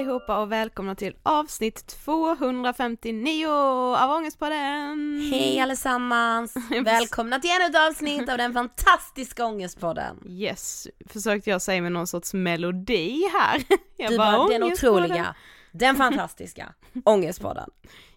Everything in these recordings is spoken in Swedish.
allihopa och välkomna till avsnitt 259 av Ångestpodden! Hej allesammans! Välkomna till ännu ett avsnitt av den fantastiska Ångestpodden. Yes, försökte jag säga med någon sorts melodi här. Jag Du bara, den "Ångestpodden." otroliga, den fantastiska Ångestpodden.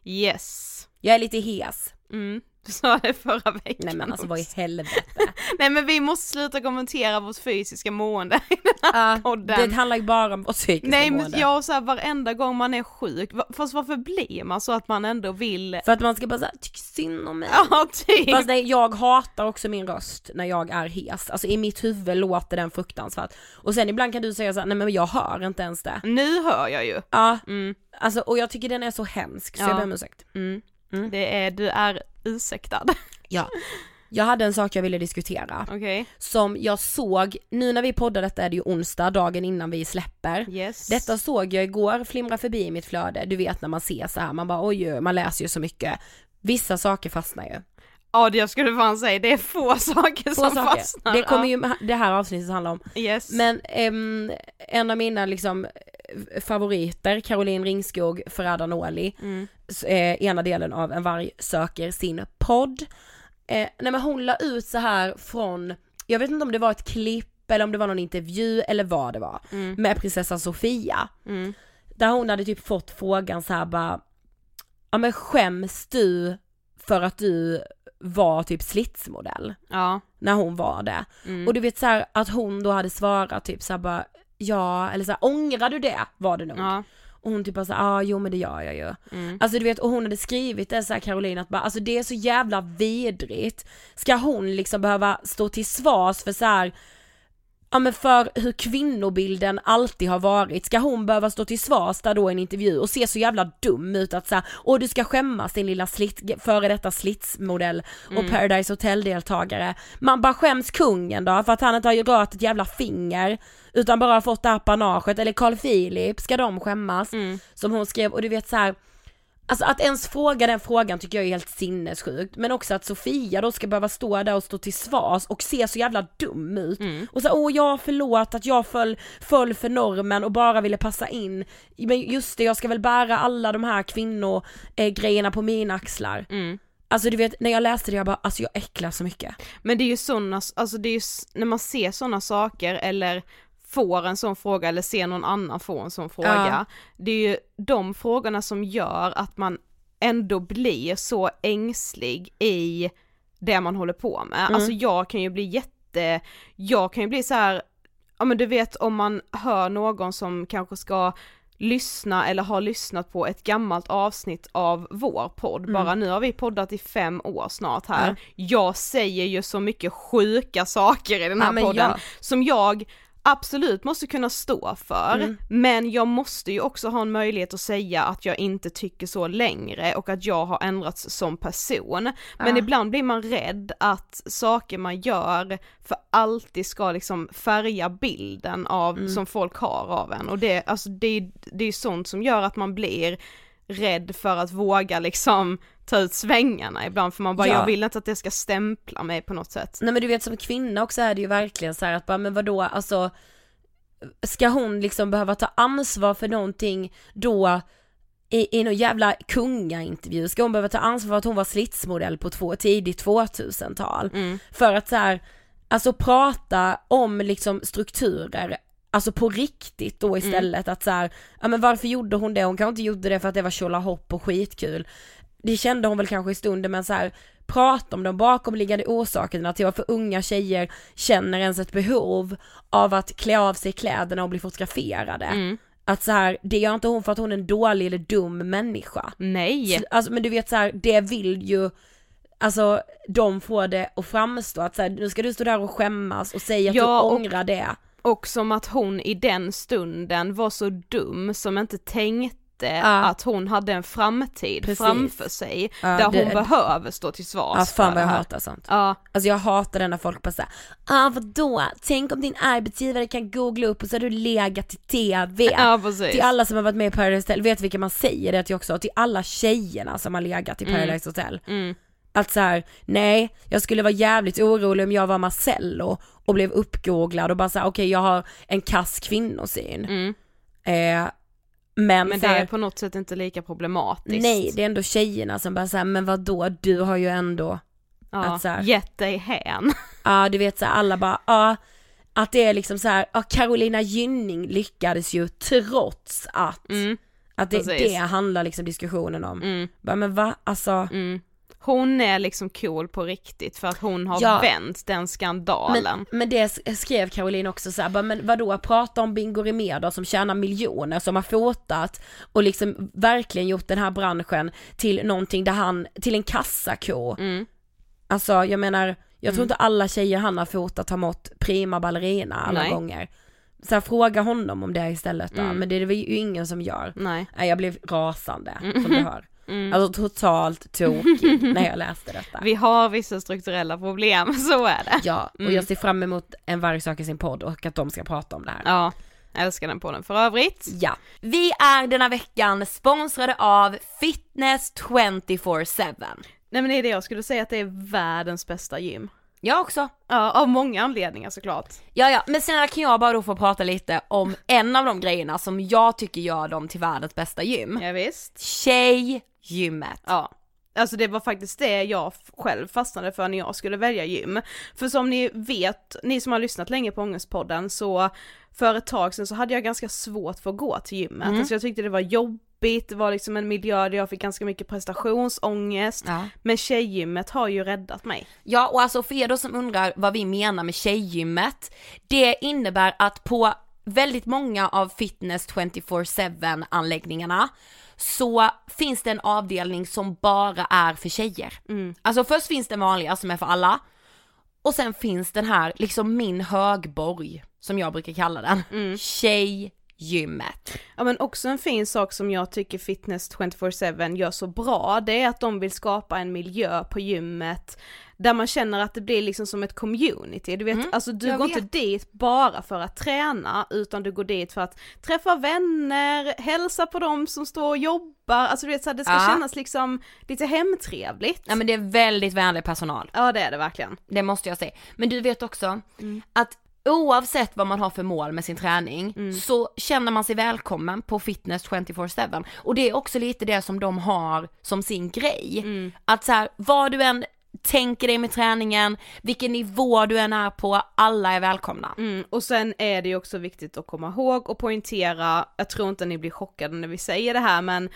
Yes. Jag är lite hes. Mm, du sa det förra veckan Nej men alltså vad i helvete. Nej men vi måste sluta kommentera vårt fysiska mående i den här podden. det handlar ju bara om vårt psykiska Nej men mående. jag så här, varenda gång man är sjuk, fast varför blir man så att man ändå vill För att man ska bara säga, tyck synd om mig. Ja typ! Fast nej, jag hatar också min röst när jag är hes. Alltså i mitt huvud låter den fruktansvärt. Och sen ibland kan du säga så här, nej men jag hör inte ens det. Nu hör jag ju. Ja, Mm, alltså och jag tycker den är så hemsk så Ja. jag ber om ursäkt. mm. Mm. Det är, du är ursäktad. Ja. Jag hade en sak jag ville diskutera. Okej, som jag såg, nu när vi poddar detta är det ju onsdag, dagen innan vi släpper. yes. Detta såg jag igår flimra förbi i mitt flöde, du vet när man ser så här, man bara oj, man läser ju så mycket. Vissa saker fastnar ju. Ja det jag skulle fan säga, det är få saker Två som saker. fastnar. Det kommer ju det här avsnittet handla om. Yes. Men ehm, en av mina liksom favoriter, Caroline Ringskog, Ferhada Noli, Mm. eh, ena delen av En varg söker sin podd. Eh, nej men hon la ut så här från, jag vet inte om det var ett klipp eller om det var någon intervju eller vad det var, Mm. med prinsessan Sofia. Mm. Där hon hade typ fått frågan så här bara, ja men skäms du för att du var typ slitsmodell? Ja. När hon var det. Mm. Och du vet så här att hon då hade svarat typ så här bara, ja eller så här, ångrar du det? Var det nog. Ja. Och hon typ bara såhär, ah, jo men det gör jag ju. Mm. Alltså du vet, och hon hade skrivit det så här Caroline att bara, alltså det är så jävla vidrigt. Ska hon liksom behöva stå till svars för så här ja men för hur kvinnobilden alltid har varit, ska hon behöva stå till svars där då i en intervju och se så jävla dum ut att säga åh du ska skämmas din lilla slit, före detta slitsmodell och Paradise Hotel-deltagare. Man bara skäms kungen då för att han inte har rört ett jävla finger utan bara fått det här panaget eller Carl Philip, ska de skämmas? Mm. Som hon skrev och du vet så här. Alltså att ens fråga den frågan tycker jag är helt sinnessjukt, men också att Sofia då ska behöva stå där och stå till svars och se så jävla dum ut. Mm. Och så åh ja förlåt att jag föll, föll för normen och bara ville passa in. Men just det, jag ska väl bära alla de här kvinnogrejerna på mina axlar. Mm. Alltså du vet, när jag läste det jag bara, alltså jag äcklar så mycket. Men det är ju sådana, alltså det är ju, när man ser sådana saker eller får en sån fråga eller ser någon annan få en sån fråga, det är ju de frågorna som gör att man ändå blir så ängslig i det man håller på med. Mm. Alltså jag kan ju bli jätte, jag kan ju bli så här, ja men du vet om man hör någon som kanske ska lyssna eller har lyssnat på ett gammalt avsnitt av vår podd, bara nu har vi poddat i fem år snart här. Mm. Ja. Jag säger ju så mycket sjuka saker i den här Ja, podden ja. som jag absolut måste kunna stå för, Mm. men jag måste ju också ha en möjlighet att säga att jag inte tycker så längre och att jag har ändrats som person. Men Ja. ibland blir man rädd att saker man gör för alltid ska liksom färga bilden av, Mm. som folk har av en och det, alltså det, det är sånt som gör att man blir rädd för att våga liksom ta ut svängarna ibland för man bara Ja. jag vill inte att det ska stämpla mig på något sätt. Nej men du vet som kvinna också är det ju verkligen så här att bara, men vadå, alltså ska hon liksom behöva ta ansvar för någonting då i, i någon jävla kungaintervju, ska hon behöva ta ansvar för att hon var slitsmodell på två, tidigt 2000-tal? Mm. För att så här, alltså prata om liksom strukturer, alltså på riktigt då istället att så här, ja men varför gjorde hon det? Hon kanske inte gjorde det för att det var tjolahopp och skitkul. Det kände hon väl kanske i stunden men så här, prata om de bakomliggande orsakerna till varför unga tjejer känner ens ett behov av att klä av sig kläderna och bli fotograferade. Mm. Att så här, det gör inte hon för att hon är en dålig eller dum människa. Nej! Så, Alltså men du vet så här, det vill ju Alltså de får det att framstå att så här, nu ska du stå där och skämmas och säga att Ja, du och- ångrar det. Och som att hon i den stunden var så dum som inte tänkte Ja. att hon hade en framtid Precis. framför sig Ja, där det- hon behöver stå till svars fan för jag det här. hatar sånt. Ja, Alltså jag hatar det när folk bara säger ah vadå, tänk om din arbetsgivare kan googla upp och så har du legat till TV. precis. Till alla som har varit med i Paradise Hotel, vet vilka man säger det till också? Till alla tjejerna som har legat i Paradise Hotel. Mm. Att så här, nej, jag skulle vara jävligt orolig om jag var Marcello och blev uppgooglad och bara såhär, okej jag har en kass kvinnosyn. Mm. Eh, men, Men det här, är på något sätt inte lika problematiskt. nej det är ändå tjejerna som bara säger men vadå, du har ju ändå, ja. att så här- Gett dig hän. ja du vet så här, alla bara, ja att det är liksom så här, ja Carolina Gynning lyckades ju trots att, Mm. att det, precis. det handlar liksom diskussionen om. Mm. Bara, men va, alltså, Mm. Hon är liksom cool på riktigt för att hon har Ja. vänt den skandalen. Men, men det skrev Caroline också så här, men vadå, prata om Bingo då som tjänar miljoner, som har fotat och liksom verkligen gjort den här branschen till någonting där han, till en kassako. Mm. Alltså jag menar, jag tror inte alla tjejer han har fotat har mått prima ballerina alla Nej. gånger. Så här, fråga honom om det istället då, Mm. men det är det ju ingen som gör. Nej. Nej jag blev rasande som du hör. Mm. Alltså totalt tokig när jag läste detta. Vi har vissa strukturella problem, så är det. Ja, och Mm. jag ser fram emot en varg söker sin podd och att de ska prata om det här. Ja, jag älskar den podden för övrigt. Ja. Vi är denna veckan sponsrade av Fitness 24-7. Nej men det är det jag skulle säga att det är världens bästa gym. Jag också. Ja, av många anledningar såklart. Ja ja, men sen kan jag bara då få prata lite om en av de grejerna som jag tycker gör dem till världens bästa gym. Ja, visst. Tjejgymmet. Ja. Alltså det var faktiskt det jag själv fastnade för när jag skulle välja gym. För som ni vet, ni som har lyssnat länge på Ångestpodden, så för ett tag sedan så hade jag ganska svårt för att gå till gymmet. Mm. Alltså jag tyckte det var jobbigt, det var liksom en miljö där jag fick ganska mycket prestationsångest. Ja. Men tjejgymmet har ju räddat mig. Ja och alltså för er då som undrar vad vi menar med tjejgymmet, det innebär att på väldigt många av fitness 24-7 anläggningarna så finns det en avdelning som bara är för tjejer. Alltså först finns den vanliga som är för alla och sen finns den här, liksom min högborg som jag brukar kalla den, tjejgymmet. Ja men också en fin sak som jag tycker Fitness 24-7 gör så bra, det är att de vill skapa en miljö på gymmet där man känner att det blir liksom som ett community, du vet, alltså du går vet. inte dit bara för att träna utan du går dit för att träffa vänner, hälsa på dem som står och jobbar, alltså du vet så här, det ska Ja. kännas liksom lite hemtrevligt. Ja men det är väldigt vänlig personal. Ja det är det verkligen. Det måste jag säga. Men du vet också att oavsett vad man har för mål med sin träning så känner man sig välkommen på fitness 24-7 och det är också lite det som de har som sin grej. Att så här, vad du än tänker dig med träningen, vilken nivå du än är på, alla är välkomna. Mm, och sen är det ju också viktigt att komma ihåg och poängtera, jag tror inte ni blir chockade när vi säger det här men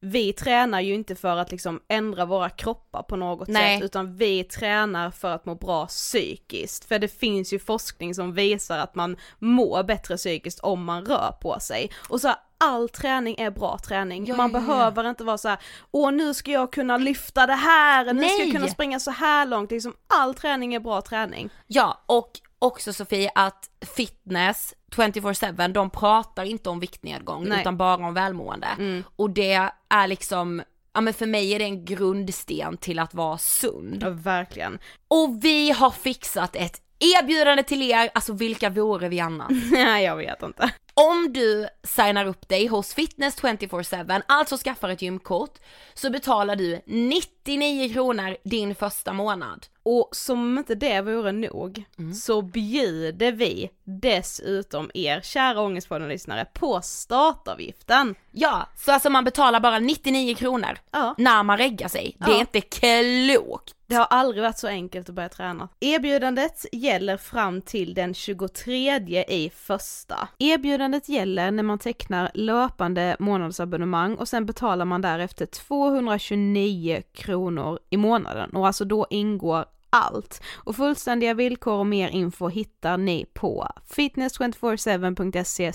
vi tränar ju inte för att liksom ändra våra kroppar på något Nej. sätt utan vi tränar för att må bra psykiskt. För det finns ju forskning som visar att man mår bättre psykiskt om man rör på sig. Och så här, all träning är bra träning. Ja, man ja, ja. behöver inte vara så här: åh nu ska jag kunna lyfta det här, nu ska jag Nej. kunna springa så här långt. Liksom, all träning är bra träning. Ja, och också Sofie att fitness 24-7, de pratar inte om viktnedgång Nej. utan bara om välmående. Och det är liksom, ja men för mig är det en grundsten till att vara sund. Ja, verkligen. Och vi har fixat ett erbjudande till er, alltså vilka vore vi annars? Nej jag vet inte. Om du signar upp dig hos Fitness 24-7, alltså skaffar ett gymkort, så betalar du 99 kronor din första månad. Och som om inte det vore nog, så bjuder vi dessutom er kära Ångestpodden-lyssnare på startavgiften. Ja, så alltså man betalar bara 99 kronor Ja. när man reggar sig. Det är Ja. inte klokt. Det har aldrig varit så enkelt att börja träna. Erbjudandet gäller fram till den 23 i första. Erbjudandet gäller när man tecknar löpande månadsabonnemang och sen betalar man därefter 229 kronor i månaden och alltså då ingår allt. Och fullständiga villkor och mer info hittar ni på fitness247.se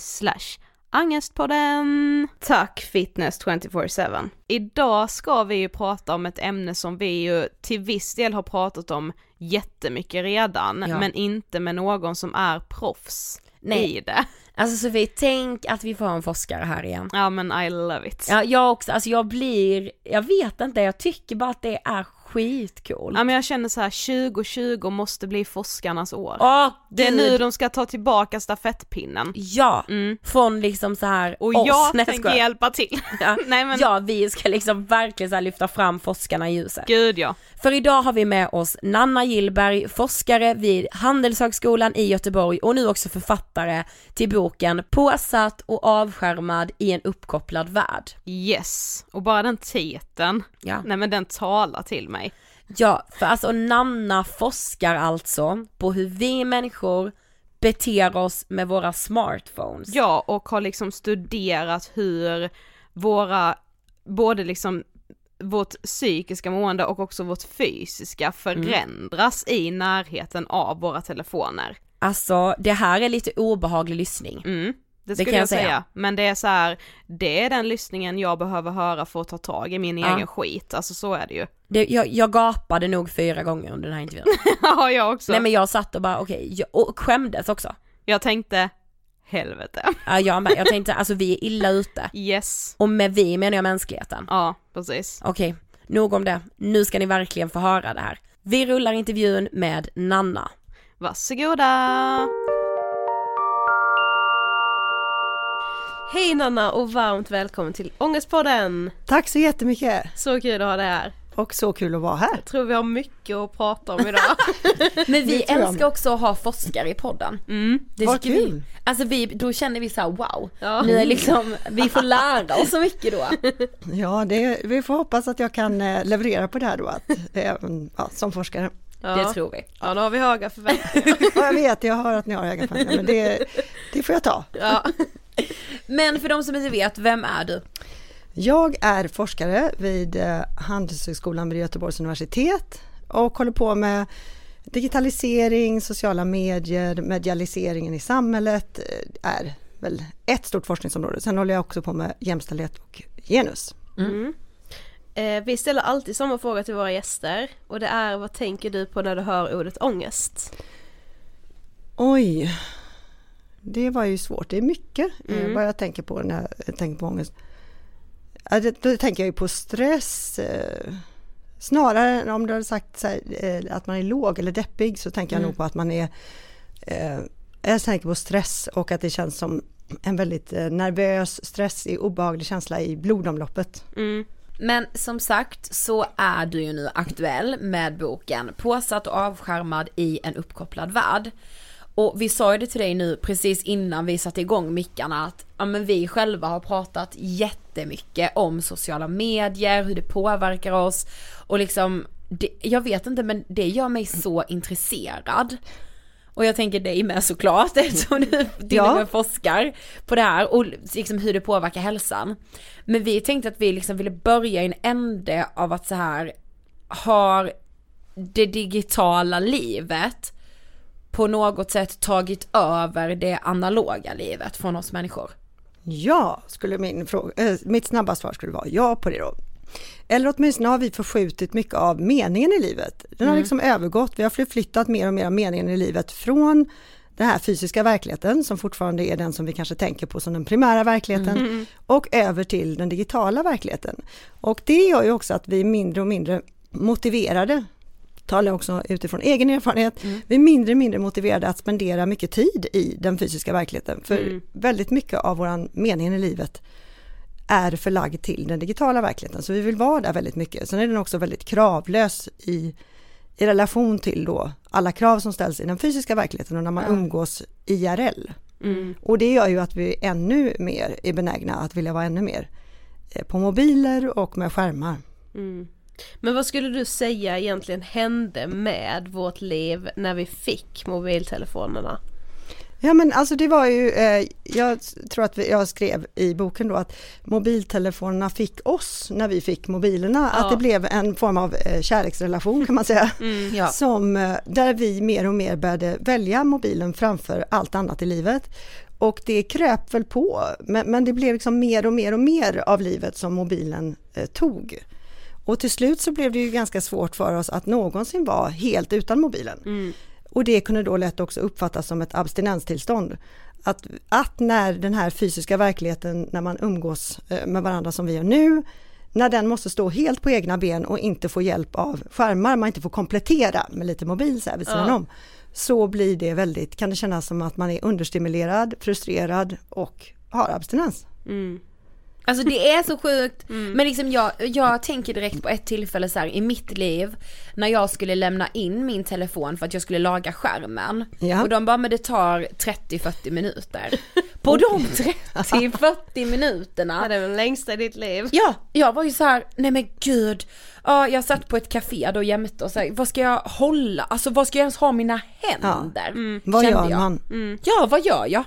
Angestpodden! Tack Fitness 24-7. Idag ska vi ju prata om ett ämne som vi ju till viss del har pratat om jättemycket redan, Ja. men inte med någon som är proffs Nej. i det. Alltså Sofie, tänk att vi får en forskare här igen. Ja men I love it. Ja, jag också, alltså jag blir, jag vet inte, jag tycker bara att det är skitcoolt. Ja men jag känner så här 2020 måste bli forskarnas år. Åh, det är nu de ska ta tillbaka stafettpinnen. Ja, Mm. från liksom så här Och oss. jag Nej, tänker hjälpa till. Ja. Nej men Ja, vi ska liksom verkligen så lyfta fram forskarna i ljuset. gud ja. För idag har vi med oss Nanna Gillberg, forskare vid Handelshögskolan i Göteborg och nu också författare till boken Påsatt och avskärmad i en uppkopplad värld. Yes, och bara den titeln, Ja. nej men den talar till mig. Ja, för alltså Nanna forskar alltså på hur vi människor beter oss med våra smartphones. Ja, och har liksom studerat hur våra, både liksom vårt psykiska mående och också vårt fysiska förändras i närheten av våra telefoner. Alltså det här är lite obehaglig lyssning. Mm, det Det skulle kan jag säga. säga. Men det är så här, det är den lyssningen jag behöver höra för att ta tag i min Ja. egen skit, alltså så är det ju. Det, jag, jag gapade nog fyra gånger under den här intervjun. Ja, jag också. Nej men jag satt och bara okej, jag- och skämdes också. Jag tänkte, helvete. Ja, jag med, jag tänkte alltså vi är illa ute. Yes. Och med vi menar jag mänskligheten. Ja, precis. Okej, nog om det. Nu ska ni verkligen få höra det här. Vi rullar intervjun med Nanna. Varsågoda! Hej Nanna och varmt välkommen till Ångestpodden! Tack så jättemycket! Så kul att ha dig här. Och så kul att vara här. Jag tror vi har mycket att prata om idag. Men vi älskar också att ha forskare i podden. Det Vad tycker vi. kul. Alltså vi, då känner vi så här: wow, Ja. ni är liksom, vi får lära oss så mycket då. Ja, det, vi får hoppas att jag kan eh, leverera på det här då, att, även, ja, som forskare. Ja. Det tror vi. Ja, då har vi höga förväntningar. Och jag vet, jag hör att ni har höga förväntningar, men det, det får jag ta. Ja. Men för de som inte vet, vem är du? Jag är forskare vid eh, Handelshögskolan vid Göteborgs universitet och håller på med digitalisering, sociala medier, medialiseringen i samhället eh, är väl ett stort forskningsområde. Sen håller jag också på med jämställdhet och genus. Eh, vi ställer alltid samma fråga till våra gäster och det är vad tänker du på när du hör ordet ångest? Oj, det var ju svårt. Det är mycket eh, vad jag tänker på när jag tänker på ångest. Då tänker jag ju på stress. Eh, snarare än om du hade sagt här, eh, att man är låg eller deppig så tänker jag nog på att man är... Eh, jag tänker på stress och att det känns som en väldigt nervös, stressig, obehaglig känsla i blodomloppet. Mm. Men som sagt så är du ju nu aktuell med boken Påsatt och avskärmad i en uppkopplad värld. Och vi sa ju det till dig nu precis innan vi satte igång mickarna att ja, men vi själva har pratat jättemycket om sociala medier, hur det påverkar oss och liksom, det, jag vet inte men det gör mig så intresserad. Och jag tänker dig med såklart eftersom du till Ja. och med forskar på det här och liksom hur det påverkar hälsan. Men vi tänkte att vi liksom ville börja i en ände av att så här har det digitala livet på något sätt tagit över det analoga livet från oss människor. Ja, skulle min fråga, äh, mitt snabba svar skulle vara ja på det då. Eller åtminstone har vi förskjutit mycket av meningen i livet. Den har liksom övergått, vi har förflyttat mer och mer av meningen i livet från den här fysiska verkligheten som fortfarande är den som vi kanske tänker på som den primära verkligheten och över till den digitala verkligheten. Och det gör ju också att vi är mindre och mindre motiverade talar jag också utifrån egen erfarenhet, vi är mindre och mindre motiverade att spendera mycket tid i den fysiska verkligheten. För väldigt mycket av våran mening i livet är förlagd till den digitala verkligheten. Så vi vill vara där väldigt mycket. Sen är den också väldigt kravlös i, i relation till då alla krav som ställs i den fysiska verkligheten och när man umgås IRL. Och det gör ju att vi ännu mer är benägna att vilja vara ännu mer eh, på mobiler och med skärmar. Men vad skulle du säga egentligen hände med vårt liv när vi fick mobiltelefonerna? Ja men alltså det var ju, eh, jag tror att jag skrev i boken då att mobiltelefonerna fick oss när vi fick mobilerna, Ja. att det blev en form av eh, kärleksrelation kan man säga. Ja. Som, eh, där vi mer och mer började välja mobilen framför allt annat i livet. Och det kröp väl på, men, men det blev liksom mer och mer och mer av livet som mobilen eh, tog. Och till slut så blev det ju ganska svårt för oss att någonsin vara helt utan mobilen. Och det kunde då lätt också uppfattas som ett abstinenstillstånd. Att, att när den här fysiska verkligheten, när man umgås eh, med varandra som vi gör nu, när den måste stå helt på egna ben och inte få hjälp av skärmar, man inte får komplettera med lite mobil så här vid sidan Ja. om, så blir det väldigt, kan det kännas som att man är understimulerad, frustrerad och har abstinens. Alltså det är så sjukt, men liksom jag, jag tänker direkt på ett tillfälle så här i mitt liv när jag skulle lämna in min telefon för att jag skulle laga skärmen Ja. och de bara men det tar 30-40 minuter. På de 30-40 minuterna Ja, det är den längsta i ditt liv. Ja, jag var ju så här, nej men gud. Ja, jag satt på ett café då jämte och så här, vad ska jag hålla, alltså vad ska jag ens ha mina händer? Vad kände gör jag. man? Ja, vad gör jag?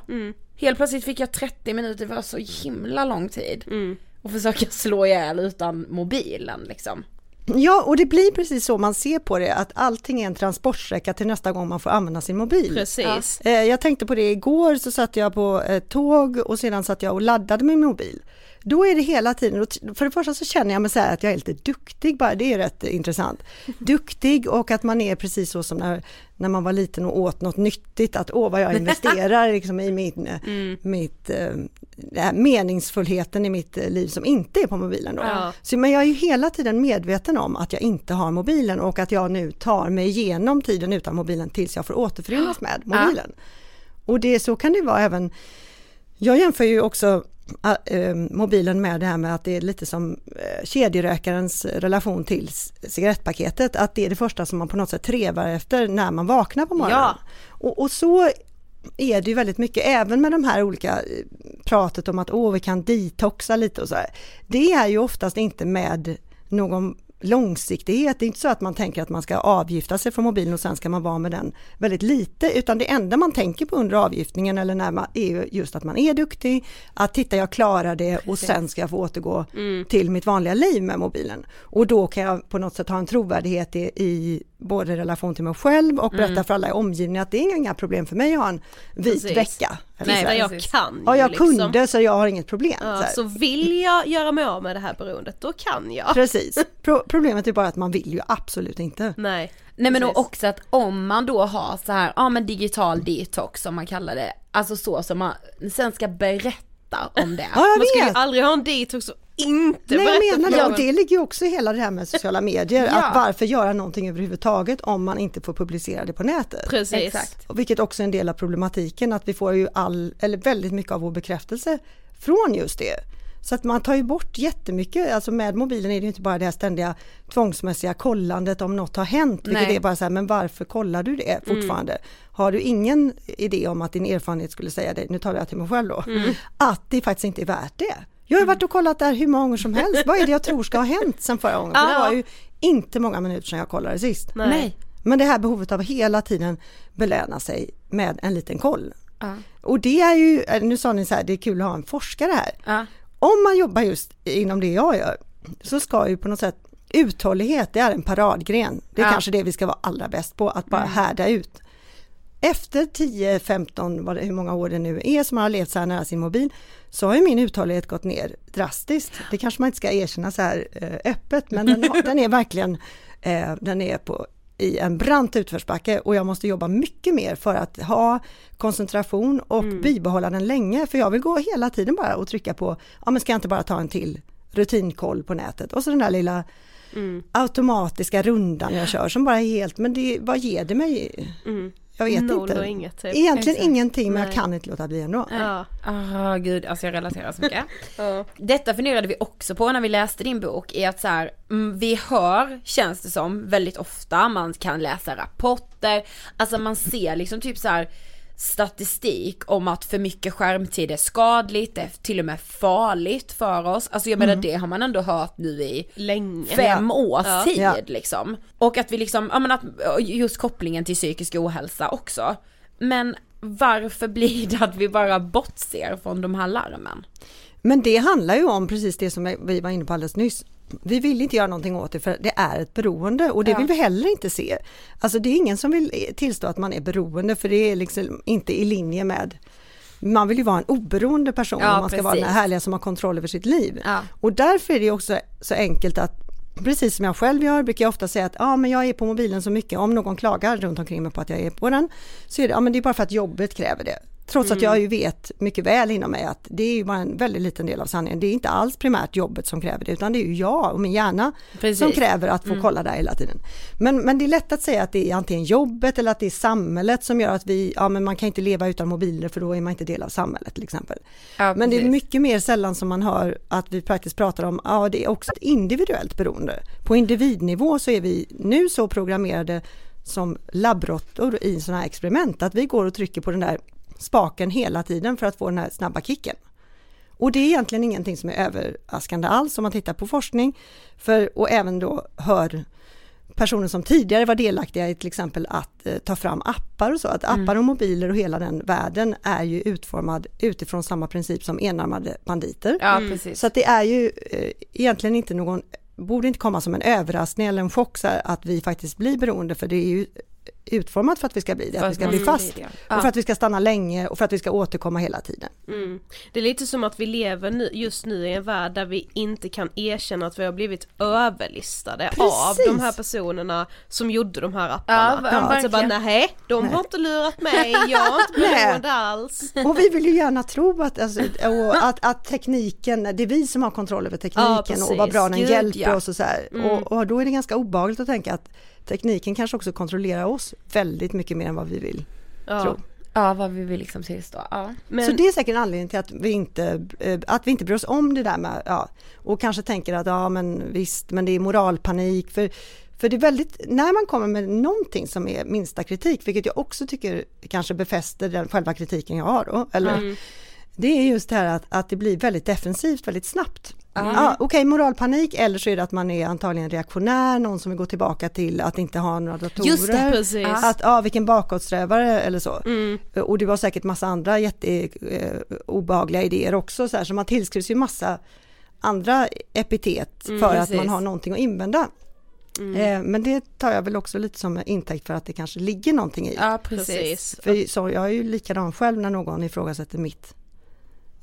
Helt plötsligt fick jag 30 minuter, det var så himla lång tid. Och försöka slå ihjäl utan mobilen liksom. Ja, och det blir precis så man ser på det, att allting är en transportsträcka till nästa gång man får använda sin mobil. Precis. Eh, Jag tänkte på det igår så satt jag på tåg och sedan satt jag och laddade min mobil. Då är det hela tiden, för det första så känner jag mig här att jag är lite duktig bara, det är rätt intressant. Duktig och att man är precis så som när, när man var liten och åt något nyttigt, att åh vad jag investerar liksom i min, eh, mitt, eh, det här meningsfullheten i mitt eh, liv som inte är på mobilen. Då. Ja. Så, men jag är ju hela tiden medveten om att jag inte har mobilen och att jag nu tar mig igenom tiden utan mobilen tills jag får återförenas med mobilen. Och det, så kan det vara även Jag jämför ju också äh, mobilen med det här med att det är lite som äh, kedjerökarens relation till cigarettpaketet, att det är det första som man på något sätt trevar efter när man vaknar på morgonen. Ja. Och, och så är det ju väldigt mycket, även med de här olika eh, pratet om att åh, vi kan detoxa lite och så här. Det är ju oftast inte med någon långsiktighet. Det är inte så att man tänker att man ska avgifta sig från mobilen och sen ska man vara med den väldigt lite, utan det enda man tänker på under avgiftningen eller när man är just att man är duktig, att titta jag klarar det och sen ska jag få återgå mm. till mitt vanliga liv med mobilen. Och då kan jag på något sätt ha en trovärdighet i, i både relation till mig själv och berätta mm. för alla i omgivningen att det är inga problem för mig att ha en vit Precis. vecka. Nej, men jag kan Ja, jag liksom. kunde så jag har inget problem. Ja, så, så, vill jag göra mig av med det här beroendet, då kan jag. Precis. Pro problemet är bara att man vill ju absolut inte. Nej. Nej men också att om man då har så här, ja men digital detox som man kallar det, alltså så som man sen ska berätta om det. Ja, jag man ska ju aldrig ha en detox och inte Nej jag menar det och det ligger ju också i hela det här med sociala medier, ja. att varför göra någonting överhuvudtaget om man inte får publicera det på nätet. Precis. Exakt. Och vilket också är en del av problematiken att vi får ju all, eller väldigt mycket av vår bekräftelse från just det. Så att man tar ju bort jättemycket, alltså med mobilen är det inte bara det här ständiga tvångsmässiga kollandet om något har hänt, vilket Nej. är bara så här, men varför kollar du det fortfarande? Mm. Har du ingen idé om att din erfarenhet skulle säga det, nu talar jag till mig själv då, mm. att det faktiskt inte är värt det. Jag har varit och kollat där hur många gånger som helst. Vad är det jag tror ska ha hänt sen förra gången? För det var ju inte många minuter sedan jag kollade sist. Nej. Men det här behovet av att hela tiden belöna sig med en liten koll. Ja. Och det är ju, nu sa ni så här, det är kul att ha en forskare här. Ja. Om man jobbar just inom det jag gör så ska ju på något sätt uthållighet, det är en paradgren. Det är ja. kanske det vi ska vara allra bäst på, att bara mm. härda ut. Efter 10, 15, hur många år det nu är som man har levt så här nära sin mobil, så har ju min uthållighet gått ner drastiskt. Det kanske man inte ska erkänna så här eh, öppet, men den, den är verkligen, eh, den är på i en brant utförsbacke och jag måste jobba mycket mer för att ha koncentration och mm. bibehålla den länge. För jag vill gå hela tiden bara och trycka på, ja men ska jag inte bara ta en till rutinkoll på nätet och så den där lilla mm. automatiska rundan jag kör som bara är helt, men det, vad ger det mig? Mm. Jag vet Noll inte. Och inget, typ. Egentligen Exakt. ingenting men Nej. jag kan inte låta bli ändå. Ja. Oh, gud, alltså jag relaterar så mycket. ja. Detta funderade vi också på när vi läste din bok, är att så här, mm, vi hör, känns det som, väldigt ofta, man kan läsa rapporter, alltså man ser liksom typ så här statistik om att för mycket skärmtid är skadligt, det är till och med farligt för oss. Alltså jag menar mm. det har man ändå hört nu i Länge. fem ja. års ja. tid ja. liksom. Och att vi liksom, ja men att just kopplingen till psykisk ohälsa också. Men varför blir det att vi bara bortser från de här larmen? Men det handlar ju om precis det som vi var inne på alldeles nyss, vi vill inte göra någonting åt det för det är ett beroende och det ja. vill vi heller inte se. Alltså det är ingen som vill tillstå att man är beroende för det är liksom inte i linje med man vill ju vara en oberoende person ja, om man ska precis. vara den här härliga som har kontroll över sitt liv. Ja. Och därför är det också så enkelt att precis som jag själv gör, brukar jag ofta säga att ja, men jag är på mobilen så mycket, om någon klagar runt omkring mig på att jag är på den, så är det, ja, men det är bara för att jobbet kräver det. Trots mm. att jag ju vet mycket väl inom mig att det är ju bara en väldigt liten del av sanningen. Det är inte alls primärt jobbet som kräver det utan det är ju jag och min hjärna Precis. som kräver att få mm. kolla där hela tiden. Men, men det är lätt att säga att det är antingen jobbet eller att det är samhället som gör att vi, ja men man kan inte leva utan mobiler för då är man inte del av samhället till exempel. Ja, men det är mycket mer sällan som man hör att vi praktiskt pratar om, ja det är också ett individuellt beroende. På individnivå så är vi nu så programmerade som labbråttor i sådana här experiment att vi går och trycker på den där spaken hela tiden för att få den här snabba kicken. Och det är egentligen ingenting som är överraskande alls om man tittar på forskning för, och även då hör personer som tidigare var delaktiga i till exempel att eh, ta fram appar och så, att appar och mobiler och hela den världen är ju utformad utifrån samma princip som enarmade banditer. Ja, mm. Så att det är ju eh, egentligen inte någon, borde inte komma som en överraskning eller en chock så att vi faktiskt blir beroende för det är ju utformat för att vi ska bli det, för att vi ska bli fast. Och för att vi ska stanna länge och för att vi ska återkomma hela tiden. Mm. Det är lite som att vi lever nu, just nu i en värld där vi inte kan erkänna att vi har blivit överlistade Precis. av de här personerna som gjorde de här apparna. Ja, ja, alltså bara nej, de nej. har inte lurat mig, jag är inte beroende alls. Och vi vill ju gärna tro att, alltså, att, att, tekniken, det är vi som har kontroll över tekniken ja, och vad bra den Gud, hjälper oss och så här. Mm. Och, och då är det ganska obehagligt att tänka att tekniken kanske också kontrollerar oss väldigt mycket mer än vad vi vill ja. tro. Ja, vad vi vill liksom tillstå. Ja. Men, Så det är säkert en anledning till att vi inte, eh, att vi inte bryr oss om det där med, ja, och kanske tänker att ja men visst, men det är moralpanik. För, för det är väldigt, när man kommer med någonting som är minsta kritik, vilket jag också tycker kanske befäster den själva kritiken jag har då, eller Mm. det är just det här att, att det blir väldigt defensivt väldigt snabbt. Ja, Okej, moralpanik eller så är det att man är antagligen reaktionär, någon som vill gå tillbaka till att inte ha några datorer. Just det, precis. Att, ja, vilken bakåtsträvare eller så. Mm. Och det var säkert massa andra jätte, eh, idéer också, så, här, så man tillskrivs ju massa andra epitet Mm, för att precis. man har någonting att invända. Mm. Eh, men det tar jag väl också lite som intäkt för att det kanske ligger någonting i. Ja, precis. För så, jag är ju likadan själv när någon ifrågasätter mitt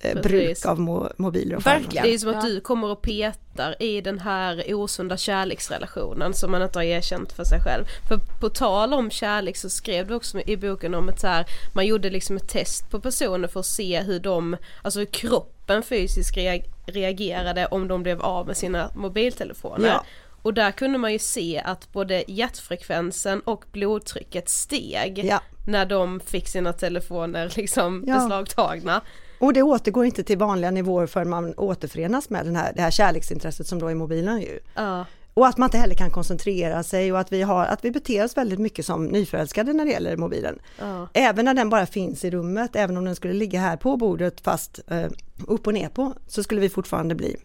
Precis. bruk av mo, mobiler och skärmar. Verkligen. Det är som att Ja. du kommer och petar i den här osunda kärleksrelationen som man inte har erkänt för sig själv. För på tal om kärlek så skrev du också i boken om ett så här, man gjorde liksom ett test på personer för att se hur de, alltså hur kroppen fysiskt rea- reagerade om de blev av med sina mobiltelefoner. Ja. Och där kunde man ju se att både hjärtfrekvensen och blodtrycket steg Ja. när de fick sina telefoner liksom Ja. beslagtagna. Och det återgår inte till vanliga nivåer förrän man återförenas med den här, det här kärleksintresset som då är mobilen ju. Ja. Och att man inte heller kan koncentrera sig och att vi, har, att vi beter oss väldigt mycket som nyförälskade när det gäller mobilen. Ja. Även när den bara finns i rummet, även om den skulle ligga här på bordet fast eh, upp och ner på, så skulle vi fortfarande bli,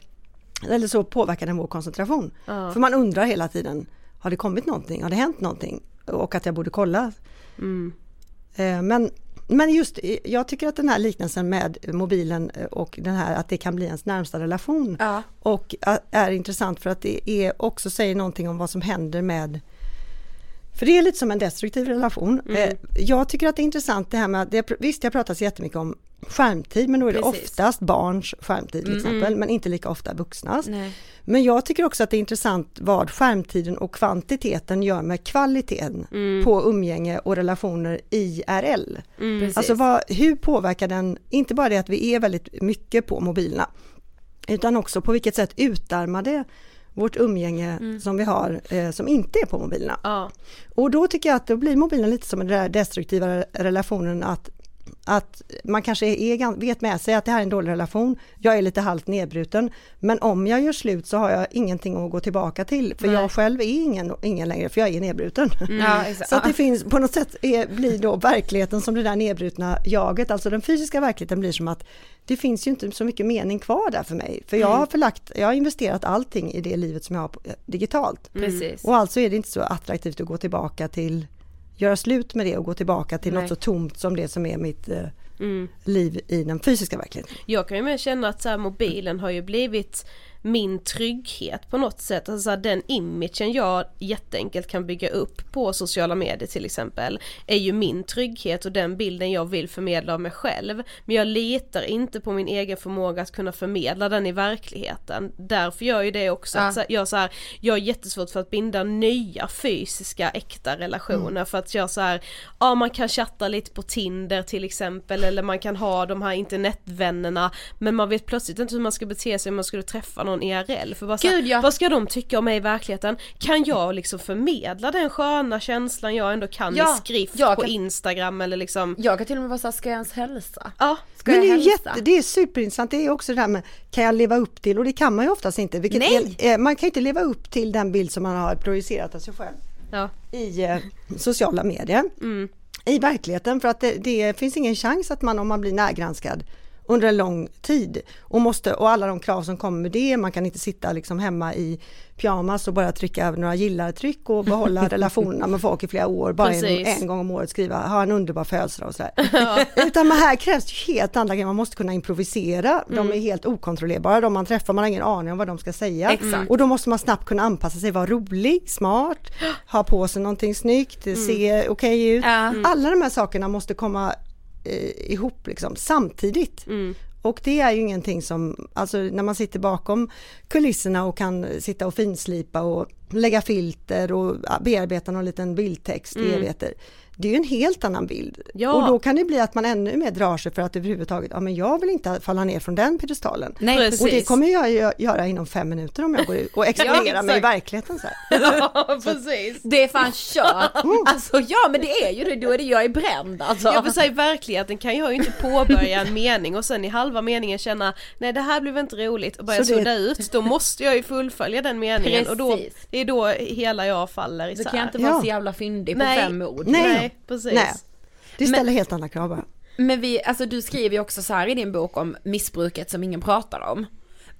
eller så påverkar den vår koncentration. Ja. För man undrar hela tiden, har det kommit någonting, har det hänt någonting? Och att jag borde kolla. Mm. Eh, Men, men just, eh, jag tycker att den här liknelsen med mobilen eh, och den här att det kan bli ens närmsta relation Ja. och ä- är intressant för att det är också säger någonting om vad som händer med för det är lite som en destruktiv relation. Eh, Jag tycker att det är intressant det här med, att det, visst jag pratar så jättemycket om skärmtid men då är det Precis. oftast barns skärmtid till exempel men inte lika ofta vuxnas. Nej. Men jag tycker också att det är intressant vad skärmtiden och kvantiteten gör med kvaliteten på umgänge och relationer IRL. Precis. Alltså vad, hur påverkar den, inte bara det att vi är väldigt mycket på mobilerna, utan också på vilket sätt utarmar det vårt umgänge som vi har eh, som inte är på mobilerna. Ja. Och då tycker jag att då blir mobilen lite som den där destruktiva relationen att att man kanske är, vet med sig att det här är en dålig relation, jag är lite halvt nedbruten, men om jag gör slut så har jag ingenting att gå tillbaka till, för Nej. jag själv är ingen, ingen längre, för jag är nedbruten. Ja, exakt. Så att det finns, på något sätt är, blir då verkligheten som det där nedbrutna jaget, alltså den fysiska verkligheten blir som att det finns ju inte så mycket mening kvar där för mig, för jag har förlagt, jag har investerat allting i det livet som jag har på- digitalt. Precis. Och alltså är det inte så attraktivt att gå tillbaka till, göra slut med det och gå tillbaka till Nej. något så tomt som det som är mitt eh, Mm. liv i den fysiska verkligheten. Jag kan ju mer känna att så här, mobilen har ju blivit min trygghet på något sätt. Alltså den imagen jag jätteenkelt kan bygga upp på sociala medier till exempel är ju min trygghet och den bilden jag vill förmedla av mig själv. Men jag litar inte på min egen förmåga att kunna förmedla den i verkligheten. Därför gör ju det också Ja. att jag, så här, jag har jättesvårt för att binda nya fysiska äkta relationer för att jag så här, ja man kan chatta lite på Tinder till exempel eller man kan ha de här internetvännerna men man vet plötsligt inte hur man ska bete sig om man skulle träffa någon IRL för bara så här, Gud, ja. vad ska de tycka om mig i verkligheten? Kan jag liksom förmedla den sköna känslan jag ändå kan Ja, i skrift jag på kan- Instagram eller liksom Jag kan till och med vara såhär, ska jag ens hälsa? Ja, Ska Men det är, jätte, det är superintressant, det är också det här med kan jag leva upp till och det kan man ju oftast inte. Vilket Nej. Är, man kan ju inte leva upp till den bild som man har projicerat av sig själv ja, i eh, sociala medier. I verkligheten för att det, det finns ingen chans att man om man blir närgranskad under en lång tid och, måste, och alla de krav som kommer med det, man kan inte sitta liksom hemma i pyjamas och bara trycka några gillar-tryck och behålla relationerna med folk i flera år, bara en, en gång om året skriva ha en underbar födelsedag och sådär. Utan men här krävs ju helt andra grejer, man måste kunna improvisera, de är helt okontrollerbara, de man träffar, man har ingen aning om vad de ska säga. Exakt. Och då måste man snabbt kunna anpassa sig, vara rolig, smart, ha på sig någonting snyggt, se okej ut. Ja. Alla de här sakerna måste komma eh, ihop liksom, samtidigt. Mm. Och det är ju ingenting som, alltså när man sitter bakom kulisserna och kan sitta och finslipa och lägga filter och bearbeta någon liten bildtext i evigheter. Det är ju en helt annan bild. Ja. Och då kan det bli att man ännu mer drar sig för att överhuvudtaget, ja men jag vill inte falla ner från den piedestalen. Nej Precis. Och det precis. kommer jag gö- göra inom fem minuter om jag går ut och exponerar mig i verkligheten. Så här. ja precis. Det är fan kört. Alltså ja men det är ju det, då är det jag är bränd alltså. Ja för så här, i verkligheten kan jag ju inte påbörja en mening och sen i halva meningen känna nej det här blev inte roligt och börja Så det- sudda ut, då måste jag ju fullfölja den meningen och då, Precis. det är då hela jag faller Då isär. kan jag inte vara Ja. så jävla fyndig på Nej. fem ord. Nej. Nej, precis. Nej. Det ställer helt andra krav bara. Men vi, alltså du skriver ju också så här i din bok om missbruket som ingen pratar om.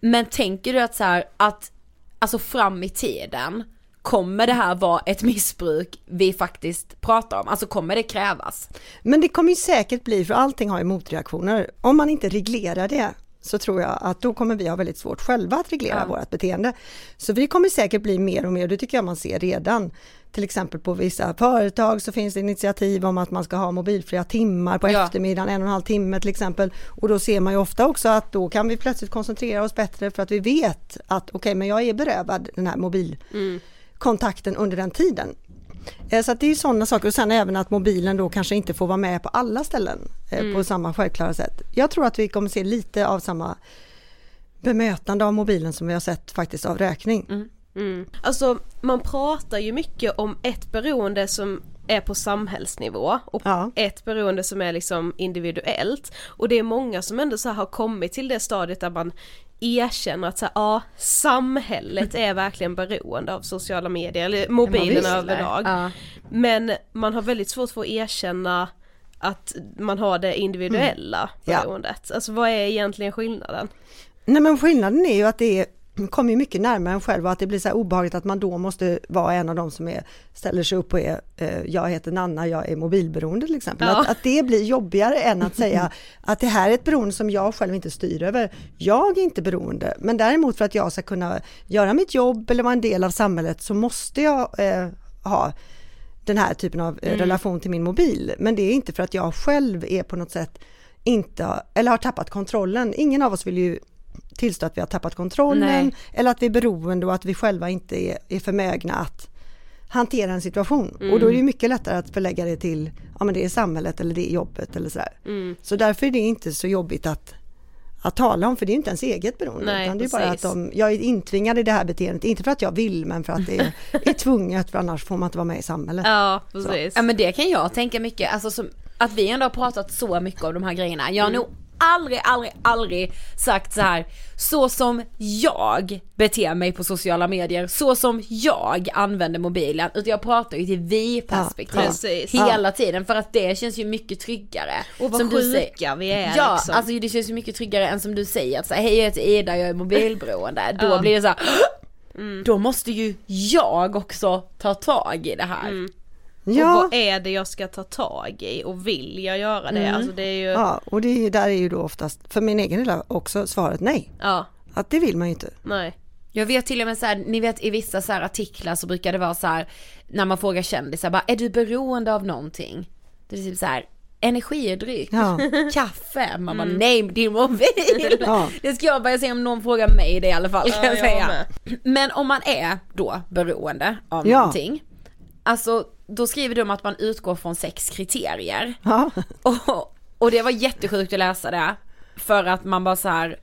Men tänker du att så här, att alltså fram i tiden kommer det här vara ett missbruk vi faktiskt pratar om? Alltså kommer det krävas? Men det kommer ju säkert bli, för allting har ju motreaktioner. Om man inte reglerar det så tror jag att då kommer vi ha väldigt svårt själva att reglera Ja. vårt beteende. Så vi kommer säkert bli mer och mer, det tycker jag man ser redan. Till exempel på vissa företag så finns det initiativ om att man ska ha mobilfria timmar på Ja. eftermiddagen, en och en halv timme till exempel. Och då ser man ju ofta också att då kan vi plötsligt koncentrera oss bättre för att vi vet att okej, men jag är berövad den här mobilkontakten under den tiden. Eh, Så att det är sådana saker och sen även att mobilen då kanske inte får vara med på alla ställen eh, på samma självklara sätt. Jag tror att vi kommer se lite av samma bemötande av mobilen som vi har sett faktiskt av räkning. Mm. Alltså man pratar ju mycket om ett beroende som är på samhällsnivå och Ja. ett beroende som är liksom individuellt och det är många som ändå så här har kommit till det stadiet där man erkänner att så här, ja, samhället är verkligen beroende av sociala medier eller mobilen överlag. Ja. Men man har väldigt svårt för att erkänna att man har det individuella Ja. beroendet. Alltså vad är egentligen skillnaden? Nej men skillnaden är ju att det är, kommer ju mycket närmare en själv och att det blir så här obehagligt att man då måste vara en av de som är, ställer sig upp och är, eh, jag heter Nanna, jag är mobilberoende till exempel. Ja. Att, att det blir jobbigare än att säga att det här är ett beroende som jag själv inte styr över. Jag är inte beroende, men däremot för att jag ska kunna göra mitt jobb eller vara en del av samhället så måste jag eh, ha den här typen av eh, relation till min mobil. Men det är inte för att jag själv är på något sätt inte, eller har tappat kontrollen. Ingen av oss vill ju tillstå att vi har tappat kontrollen Nej. eller att vi är beroende och att vi själva inte är, är förmögna att hantera en situation. Och då är det ju mycket lättare att förlägga det till, ja men det är samhället eller det är jobbet eller sådär. Så därför är det inte så jobbigt att, att tala om, för det är inte ens eget beroende. Nej, utan det är bara att de, jag är intvingad i det här beteendet, inte för att jag vill men för att det är, är tvunget, för annars får man inte vara med i samhället. Ja precis. Ja men det kan jag tänka mycket, alltså som, att vi ändå har pratat så mycket om de här grejerna. Jag har nog aldrig, aldrig, aldrig sagt så här så som jag beter mig på sociala medier, så som jag använder mobilen, utan jag pratar ju till vi-perspektiv Ja, hela tiden för att det känns ju mycket tryggare. Och vad Som du säger- sjuka vi är Ja, liksom. alltså det känns ju mycket tryggare än som du säger att hej jag heter Ida, jag är mobilberoende. Då Ja. blir det så här, då måste ju jag också ta tag i det här. Och Ja, vad är det jag ska ta tag i och vill jag göra det? Alltså det är ju, ja. ja och det är, där är ju då oftast, för min egen del också, svaret nej. Att det vill man ju inte. nej. Jag vet till och med så här, ni vet i vissa så här artiklar så brukar det vara så här när man frågar kändisar bara, är du beroende av någonting? Det är typ så här, energidryck, Ja. kaffe, man bara nej din mobil. Ja. Det ska jag börja säga om någon frågar mig det i alla fall kan Ja, jag jag säga. med. Men om man är då beroende av Ja. någonting, alltså då skriver de om att man utgår från sex kriterier. Ja. Och, och det var jättesjukt att läsa det. För att man bara så här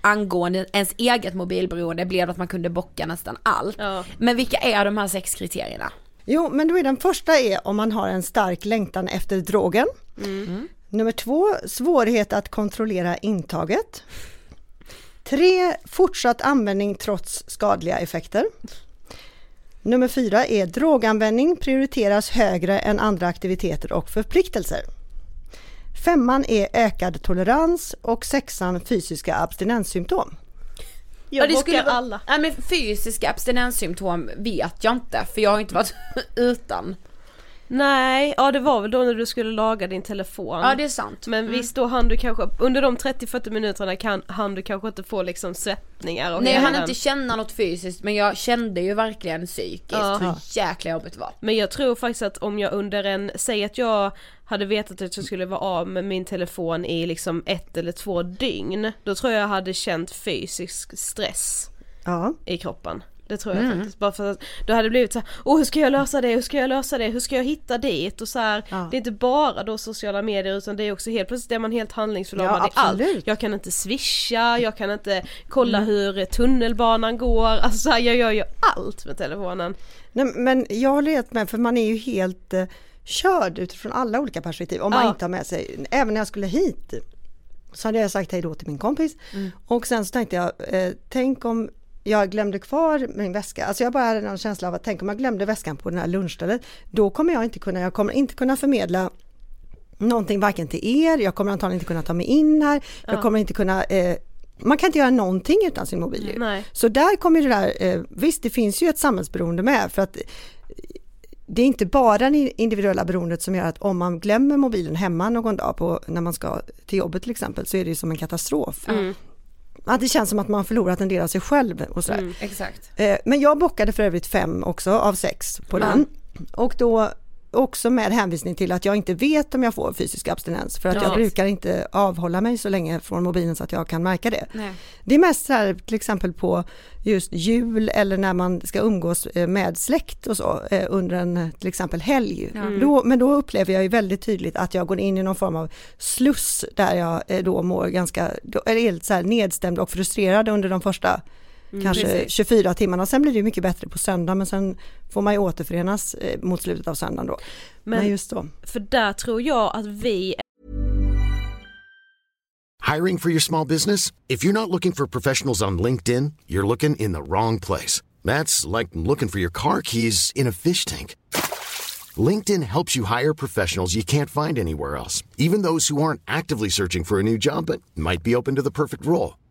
angående ens eget mobilberoende blev att man kunde bocka nästan allt. Ja. Men vilka är de här sex kriterierna? Jo, men då är den första är om man har en stark längtan efter drogen. Nummer två, svårighet att kontrollera intaget. Tre, fortsatt användning trots skadliga effekter. Nummer fyra är droganvändning prioriteras högre än andra aktiviteter och förpliktelser. Femman är ökad tolerans och sexan fysiska abstinenssymptom. Jag det skulle vara- alla. Nej men fysiska abstinenssymptom vet jag inte för jag har inte varit utan. Nej, ja det var väl då när du skulle laga din telefon. Ja det är sant. Men visst då hann du kanske, under de 30-40 minuterna kan, hann du kanske inte få liksom svettningar och Nej jag hann den- inte känna något fysiskt men jag kände ju verkligen psykiskt Ja. hur jäkla jobbigt det var. Men jag tror faktiskt att om jag under en, säg att jag hade vetat att jag skulle vara av med min telefon i liksom ett eller två dygn, då tror jag jag hade känt fysisk stress Ja. i kroppen. Det tror jag faktiskt. Bara för att då hade det blivit så här, åh hur ska jag lösa det, hur ska jag lösa det, hur ska jag hitta dit och så här, Ja. det är inte bara då sociala medier utan det är också helt plötsligt är man helt handlingsförlamad Ja, i allt. Jag kan inte swisha, jag kan inte kolla Mm. hur tunnelbanan går, alltså så här, jag gör ju allt med telefonen. Nej, men jag håller helt med, för man är ju helt eh, körd utifrån alla olika perspektiv om man Ja. inte har med sig, även när jag skulle hit så hade jag sagt hej då till min kompis och sen så tänkte jag, eh, tänk om jag glömde kvar min väska, alltså jag bara hade någon känsla av att tänk om jag glömde väskan på den här lunchstället, då kommer jag inte kunna, jag kommer inte kunna förmedla någonting varken till er, jag kommer antagligen inte kunna ta mig in här, jag kommer inte kunna eh, man kan inte göra någonting utan sin mobil. Nej. Så där kommer det där, eh, visst det finns ju ett samhällsberoende med för att eh, det är inte bara det individuella beroendet som gör att om man glömmer mobilen hemma någon dag på, när man ska till jobbet till exempel så är det ju som en katastrof. Att det känns som att man förlorat en del av sig själv och sådär. Exakt. Eh, Men jag bockade för övrigt fem också av sex på den. Och då också med hänvisning till att jag inte vet om jag får fysisk abstinens för att Ja. jag brukar inte avhålla mig så länge från mobilen så att jag kan märka det. Nej. Det är mest så här till exempel på just jul eller när man ska umgås eh, med släkt och så eh, under en till exempel helg. Då, men då upplever jag ju väldigt tydligt att jag går in i någon form av sluss där jag eh, då mår ganska, är helt så här nedstämd och frustrerad under de första kanske precis. 24 timmarna. Sen blir det ju mycket bättre på söndag men sen får man ju återförenas eh, mot slutet av söndagen då. Men, Men- just då. För där tror jag att vi Hiring for your small business? If you're not looking for professionals on LinkedIn, you're looking in the wrong place. That's like looking for your car keys in a fish tank. LinkedIn helps you hire professionals you can't find anywhere else, even those who aren't actively searching for a new job but might be open to the perfect role.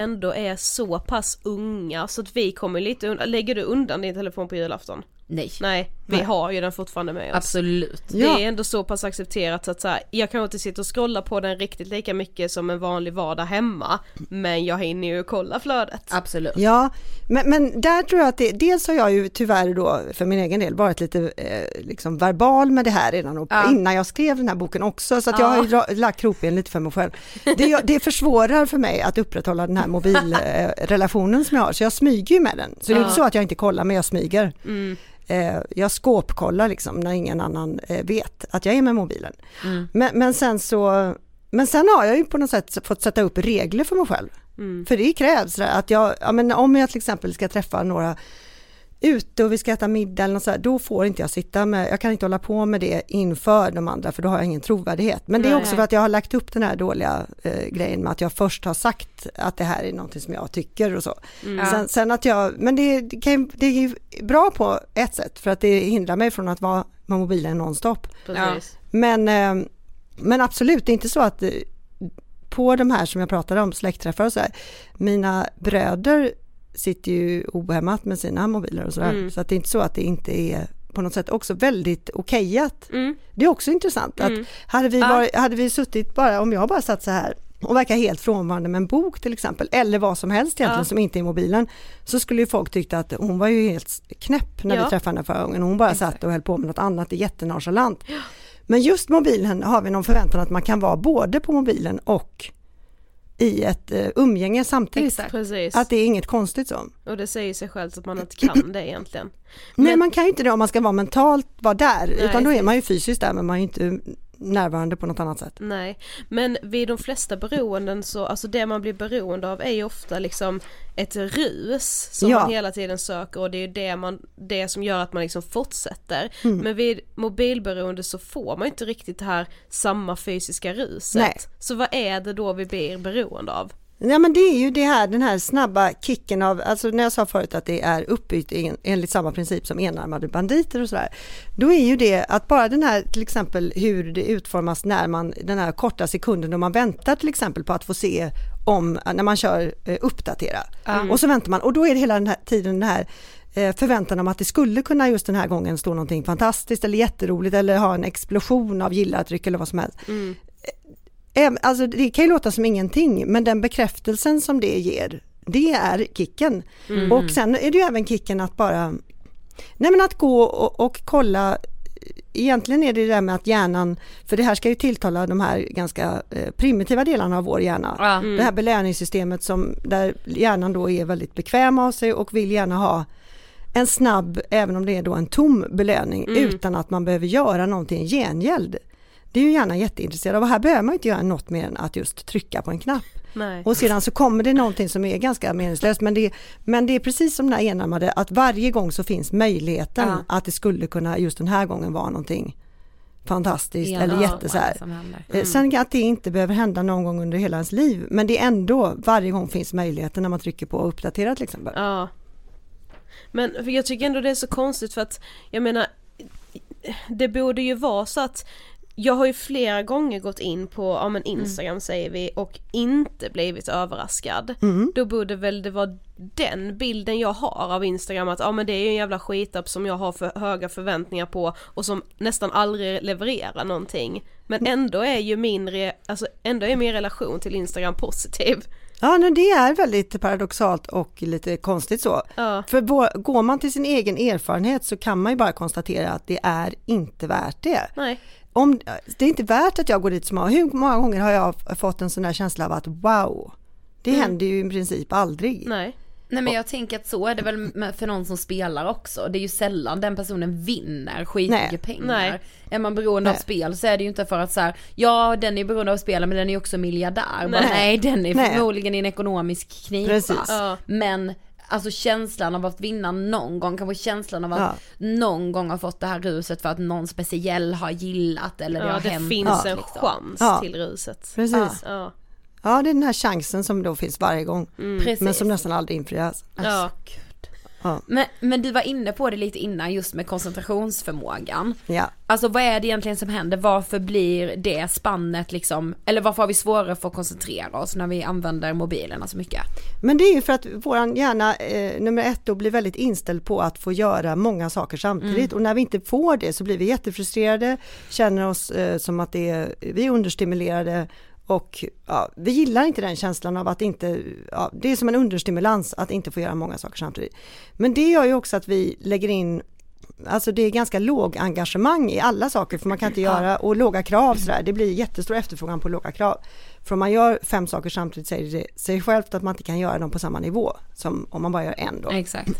Ändå är så pass unga så att vi kommer lite undan, lägger du undan din telefon på julafton? Nej. Nej, vi har ju den fortfarande med oss. Absolut. Det Ja. är ändå så pass accepterat så att så här, jag kan inte sitta och scrolla på den riktigt lika mycket som en vanlig vardag hemma, men jag hinner ju kolla flödet. Absolut. Ja, men, men där tror jag att det, dels har jag ju tyvärr då för min egen del varit lite eh, liksom verbal med det här redan och, innan jag skrev den här boken också så att jag har ju lagt kroppen lite för mig själv. Det, det försvårar för mig att upprätthålla den här mobilrelationen som jag har så jag smyger ju med den. Så det är inte så att jag inte kollar men jag smyger. Eh, jag skåpkollar liksom när ingen annan eh, vet att jag är med mobilen. Men, men sen så men sen har jag ju på något sätt fått sätta upp regler för mig själv. För det krävs det, att jag, ja, men om jag till exempel ska träffa några ute och vi ska äta middag eller något så här, då får inte jag sitta med, jag kan inte hålla på med det inför de andra för då har jag ingen trovärdighet. Men det är också för att jag har lagt upp den här dåliga eh, grejen med att jag först har sagt att det här är någonting som jag tycker och så. Sen, sen att jag, men det, det, kan, det är ju bra på ett sätt för att det hindrar mig från att vara med mobilen nonstop. Precis. Men, eh, men absolut, det är inte så att eh, på de här som jag pratade om, släktträffar och så här, mina bröder sitter ju ohämmat med sina mobiler och sådär. Så att det är inte så att det inte är på något sätt också väldigt okejat. Det är också intressant att hade, vi varit, hade vi suttit bara, om jag bara satt så här och verkar helt frånvarande med en bok till exempel, eller vad som helst egentligen som inte är mobilen, så skulle ju folk tycka att hon var ju helt knäpp när Ja. vi träffade henne förra gången. Hon bara satt och höll på med något annat, det är jättenonchalant. Men just mobilen har vi någon förväntan att man kan vara både på mobilen och i ett uh, umgänge samtidigt. Exakt. Precis. Att det är inget konstigt så. Och det säger sig självt att man inte kan det egentligen. Nej Men- man kan ju inte det om man ska vara mentalt vara där Nej, utan då är man ju fysiskt där men man är ju inte närvarande på något annat sätt. Nej, men vid de flesta beroenden så, alltså det man blir beroende av är ju ofta liksom ett rus som Ja. man hela tiden söker och det är det, man, det som gör att man liksom fortsätter. Mm. Men vid mobilberoende så får man inte riktigt det här samma fysiska ruset. Nej. Så vad är det då vi blir beroende av? Ja men det är ju det här, den här snabba kicken av, alltså när jag sa förut att det är uppbyggt en, enligt samma princip som enarmade banditer och sådär. Då är ju det att bara den här till exempel hur det utformas när man, den här korta sekunden då man väntar till exempel på att få se om, när man kör eh, uppdatera. Och så väntar man och då är det hela den här tiden den här eh, förväntan om att det skulle kunna just den här gången stå någonting fantastiskt eller jätteroligt eller ha en explosion av gillartryck eller vad som helst. Äm, Alltså det kan ju låta som ingenting men den bekräftelsen som det ger det är kicken. Och sen är det ju även kicken att bara Nej men att gå och, och kolla Egentligen är det det där med att hjärnan, för det här ska ju tilltala de här ganska eh, primitiva delarna av vår hjärna. Ja. Det här belöningssystemet som, där hjärnan då är väldigt bekväm av sig och vill gärna ha en snabb, även om det är då en tom belöning, utan att man behöver göra någonting i gengäld. Det är ju gärna jätteintresserad av här behöver man inte göra något mer än att just trycka på en knapp. Nej. Och sedan så kommer det någonting som är ganska meningslöst men det, men det är precis som den här enarmade att varje gång så finns möjligheten Ja. att det skulle kunna just den här gången vara någonting fantastiskt Ja, eller jätte så här. Eh, Sen att det inte behöver hända någon gång under hela ens liv men det är ändå varje gång finns möjligheten när man trycker på uppdatera till exempel. Ja. Men jag tycker ändå det är så konstigt för att jag menar det borde ju vara så att jag har ju flera gånger gått in på, ja men Instagram säger vi och inte blivit överraskad. Då borde väl det vara den bilden jag har av Instagram att ja men det är ju en jävla skitapp som jag har för höga förväntningar på och som nästan aldrig levererar någonting. Men ändå är ju min, re, alltså ändå är min relation till Instagram positiv. Ja, men det är väldigt paradoxalt och lite konstigt så. Ja. För går man till sin egen erfarenhet så kan man ju bara konstatera att det är inte värt det. Nej. Om, det är inte värt att jag går dit som har, hur många gånger har jag fått en sån där känsla av att wow, det händer ju i princip aldrig. Nej. Nej men jag tänker att så är det väl för någon som spelar också. Det är ju sällan den personen vinner skitmycket pengar. Nej. Är man beroende av Nej. spel så är det ju inte för att så här, ja den är beroende av spelen men den är också miljardär. Nej, Nej. nej den är Nej. förmodligen i en ekonomisk knipa. Precis. Ja. Men alltså känslan av att vinna någon gång, kanske känslan av att Ja. någon gång ha fått det här ruset för att någon speciell har gillat eller det Ja har det hänt. finns något, en liksom. chans Ja. till ruset. Precis. Ja. Ja, det är den här chansen som då finns varje gång, Precis. men som nästan aldrig infrias. Ja. Ja. Men, men du var inne på det lite innan just med koncentrationsförmågan. Ja. Alltså vad är det egentligen som händer? Varför blir det spannet liksom, eller varför har vi svårare för att koncentrera oss när vi använder mobilerna så mycket? Men det är ju för att våran hjärna, eh, nummer ett, då blir väldigt inställd på att få göra många saker samtidigt och när vi inte får det så blir vi jättefrustrerade, känner oss eh, som att det är, vi är understimulerade och ja, vi gillar inte den känslan av att inte, ja, det är som en understimulans att inte få göra många saker samtidigt. Men det gör ju också att vi lägger in Alltså det är ganska låg engagemang i alla saker för man kan inte göra och låga krav sådär. Det blir jättestor efterfrågan på låga krav. För om man gör fem saker samtidigt säger det sig självt att man inte kan göra dem på samma nivå som om man bara gör en då. Exakt.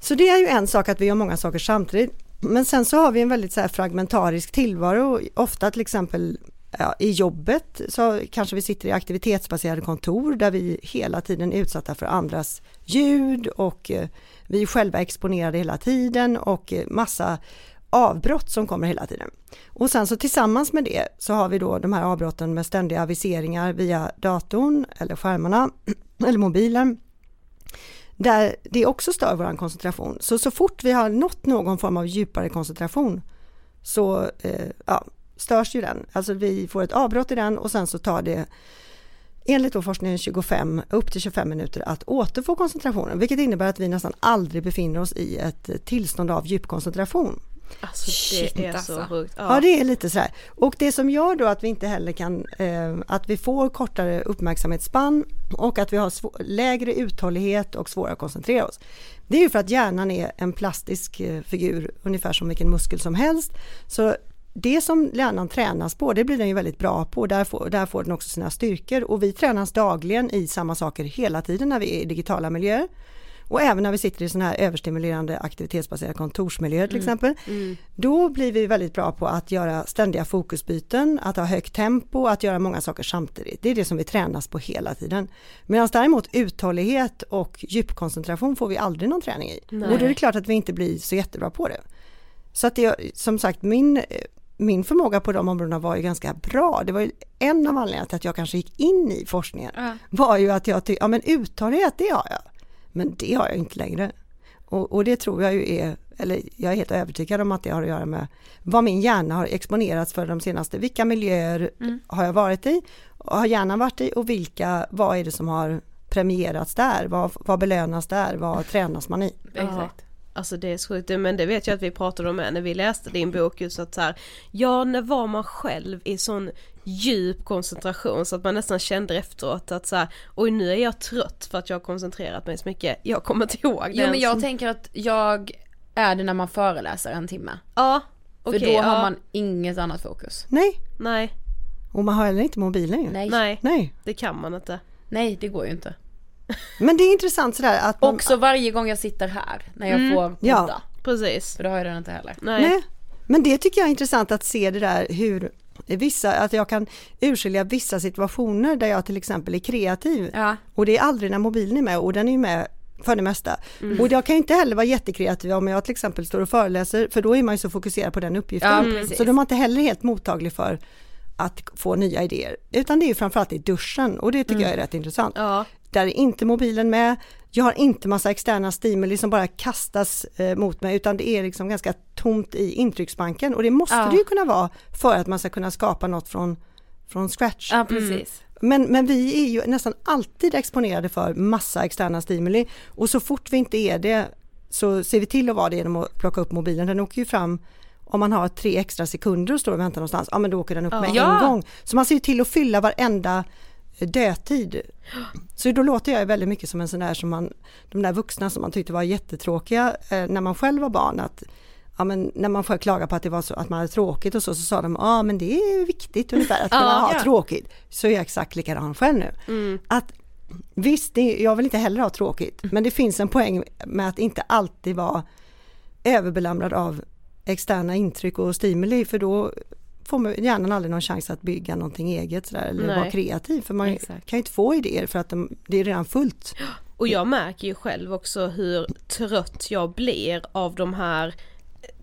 Så det är ju en sak att vi gör många saker samtidigt. Men sen så har vi en väldigt så fragmentarisk tillvaro. Ofta till exempel ja, i jobbet så kanske vi sitter i aktivitetsbaserade kontor där vi hela tiden är utsatta för andras ljud och eh, vi är själva exponerade hela tiden och eh, massa avbrott som kommer hela tiden. Och sen så tillsammans med det så har vi då de här avbrotten med ständiga aviseringar via datorn eller skärmarna eller mobilen där det också stör vår koncentration. Så så fort vi har nått någon form av djupare koncentration så eh, ja, störs ju den. Alltså vi får ett avbrott i den och sen så tar det enligt då forskningen 25, upp till 25 minuter att återfå koncentrationen, vilket innebär att vi nästan aldrig befinner oss i ett tillstånd av djupkoncentration. Alltså det Shit, är alltså. så sjukt. Ja. det är lite så här. Och det som gör då att vi inte heller kan, eh, att vi får kortare uppmärksamhetsspann och att vi har lägre uthållighet och svårare att koncentrera oss. Det är ju för att hjärnan är en plastisk eh, figur, ungefär som vilken muskel som helst. Så det som hjärnan tränas på, det blir den ju väldigt bra på. Där får, där får den också sina styrkor och vi tränas dagligen i samma saker hela tiden när vi är i digitala miljöer. Och även när vi sitter i sådana här överstimulerande aktivitetsbaserade kontorsmiljöer till exempel. Då blir vi väldigt bra på att göra ständiga fokusbyten, att ha högt tempo, att göra många saker samtidigt. Det är det som vi tränas på hela tiden. Medan däremot uthållighet och djupkoncentration får vi aldrig någon träning i. Och då är det klart att vi inte blir så jättebra på det. Så att det, som sagt, min, min förmåga på de områdena var ju ganska bra. Det var ju en av anledningarna till att jag kanske gick in i forskningen. Var ju att jag tyckte, ja men uthållighet det har jag. Men det har jag inte längre. Och, och, det tror jag ju är, eller jag är helt övertygad om att det har att göra med vad min hjärna har exponerats för de senaste, vilka miljöer mm. har jag varit i, har hjärnan varit i och vilka, vad är det som har premierats där, vad, vad belönas där, vad tränas man i? Exakt. Alltså det är så sjukt, men det vet jag att vi pratade om när vi läste din bok just att så här, ja när var man själv i sån djup koncentration så att man nästan kände efteråt att så här, oj nu är jag trött för att jag har koncentrerat mig så mycket, jag kommer inte ihåg det Jo men jag tänker att jag är det när man föreläser en timme. Ja, För okay, då har man inget annat fokus. Nej. Nej. Och man har heller inte mobilen ju. Nej. Nej. Nej. Det kan man inte. Nej det går ju inte. Men det är intressant sådär att man... Också varje gång jag sitter här när jag mm. får podda. Ja. Precis. För då har jag den inte heller. Nej. Nej. Men det tycker jag är intressant att se det där hur vissa, att jag kan urskilja vissa situationer där jag till exempel är kreativ. Ja. Och det är aldrig när mobilen är med och den är ju med för det mesta. Mm. Och jag kan inte heller vara jättekreativ om jag till exempel står och föreläser för då är man ju så fokuserad på den uppgiften. Ja, så då är man inte heller helt mottaglig för att få nya idéer. Utan det är ju framförallt i duschen och det tycker mm. jag är rätt intressant. Ja. Där är inte mobilen med, jag har inte massa externa stimuli som bara kastas eh, mot mig utan det är liksom ganska tomt i intrycksbanken och det måste ja. det ju kunna vara för att man ska kunna skapa något från, från scratch. Ja, precis. Mm. Men, men vi är ju nästan alltid exponerade för massa externa stimuli och så fort vi inte är det så ser vi till att vara det genom att plocka upp mobilen. Den åker ju fram om man har tre extra sekunder och står och väntar någonstans, ja men då åker den upp med ja. en gång. Så man ser till att fylla varenda dödtid. Så då låter jag väldigt mycket som en sån där som man, de där vuxna som man tyckte var jättetråkiga eh, när man själv var barn. Att, ja, men när man får klaga på att det var så att man hade tråkigt och så, så sa de ja men det är viktigt ungefär att kunna ja, ha ja. tråkigt. Så är jag exakt likadan själv nu. Mm. Att Visst, det, jag vill inte heller ha tråkigt, men det finns en poäng med att inte alltid vara överbelamrad av externa intryck och stimuli för då får hjärnan aldrig någon chans att bygga någonting eget sådär, eller Nej. vara kreativ för man Exakt. kan ju inte få idéer för att de, det är redan fullt. Och jag märker ju själv också hur trött jag blir av de här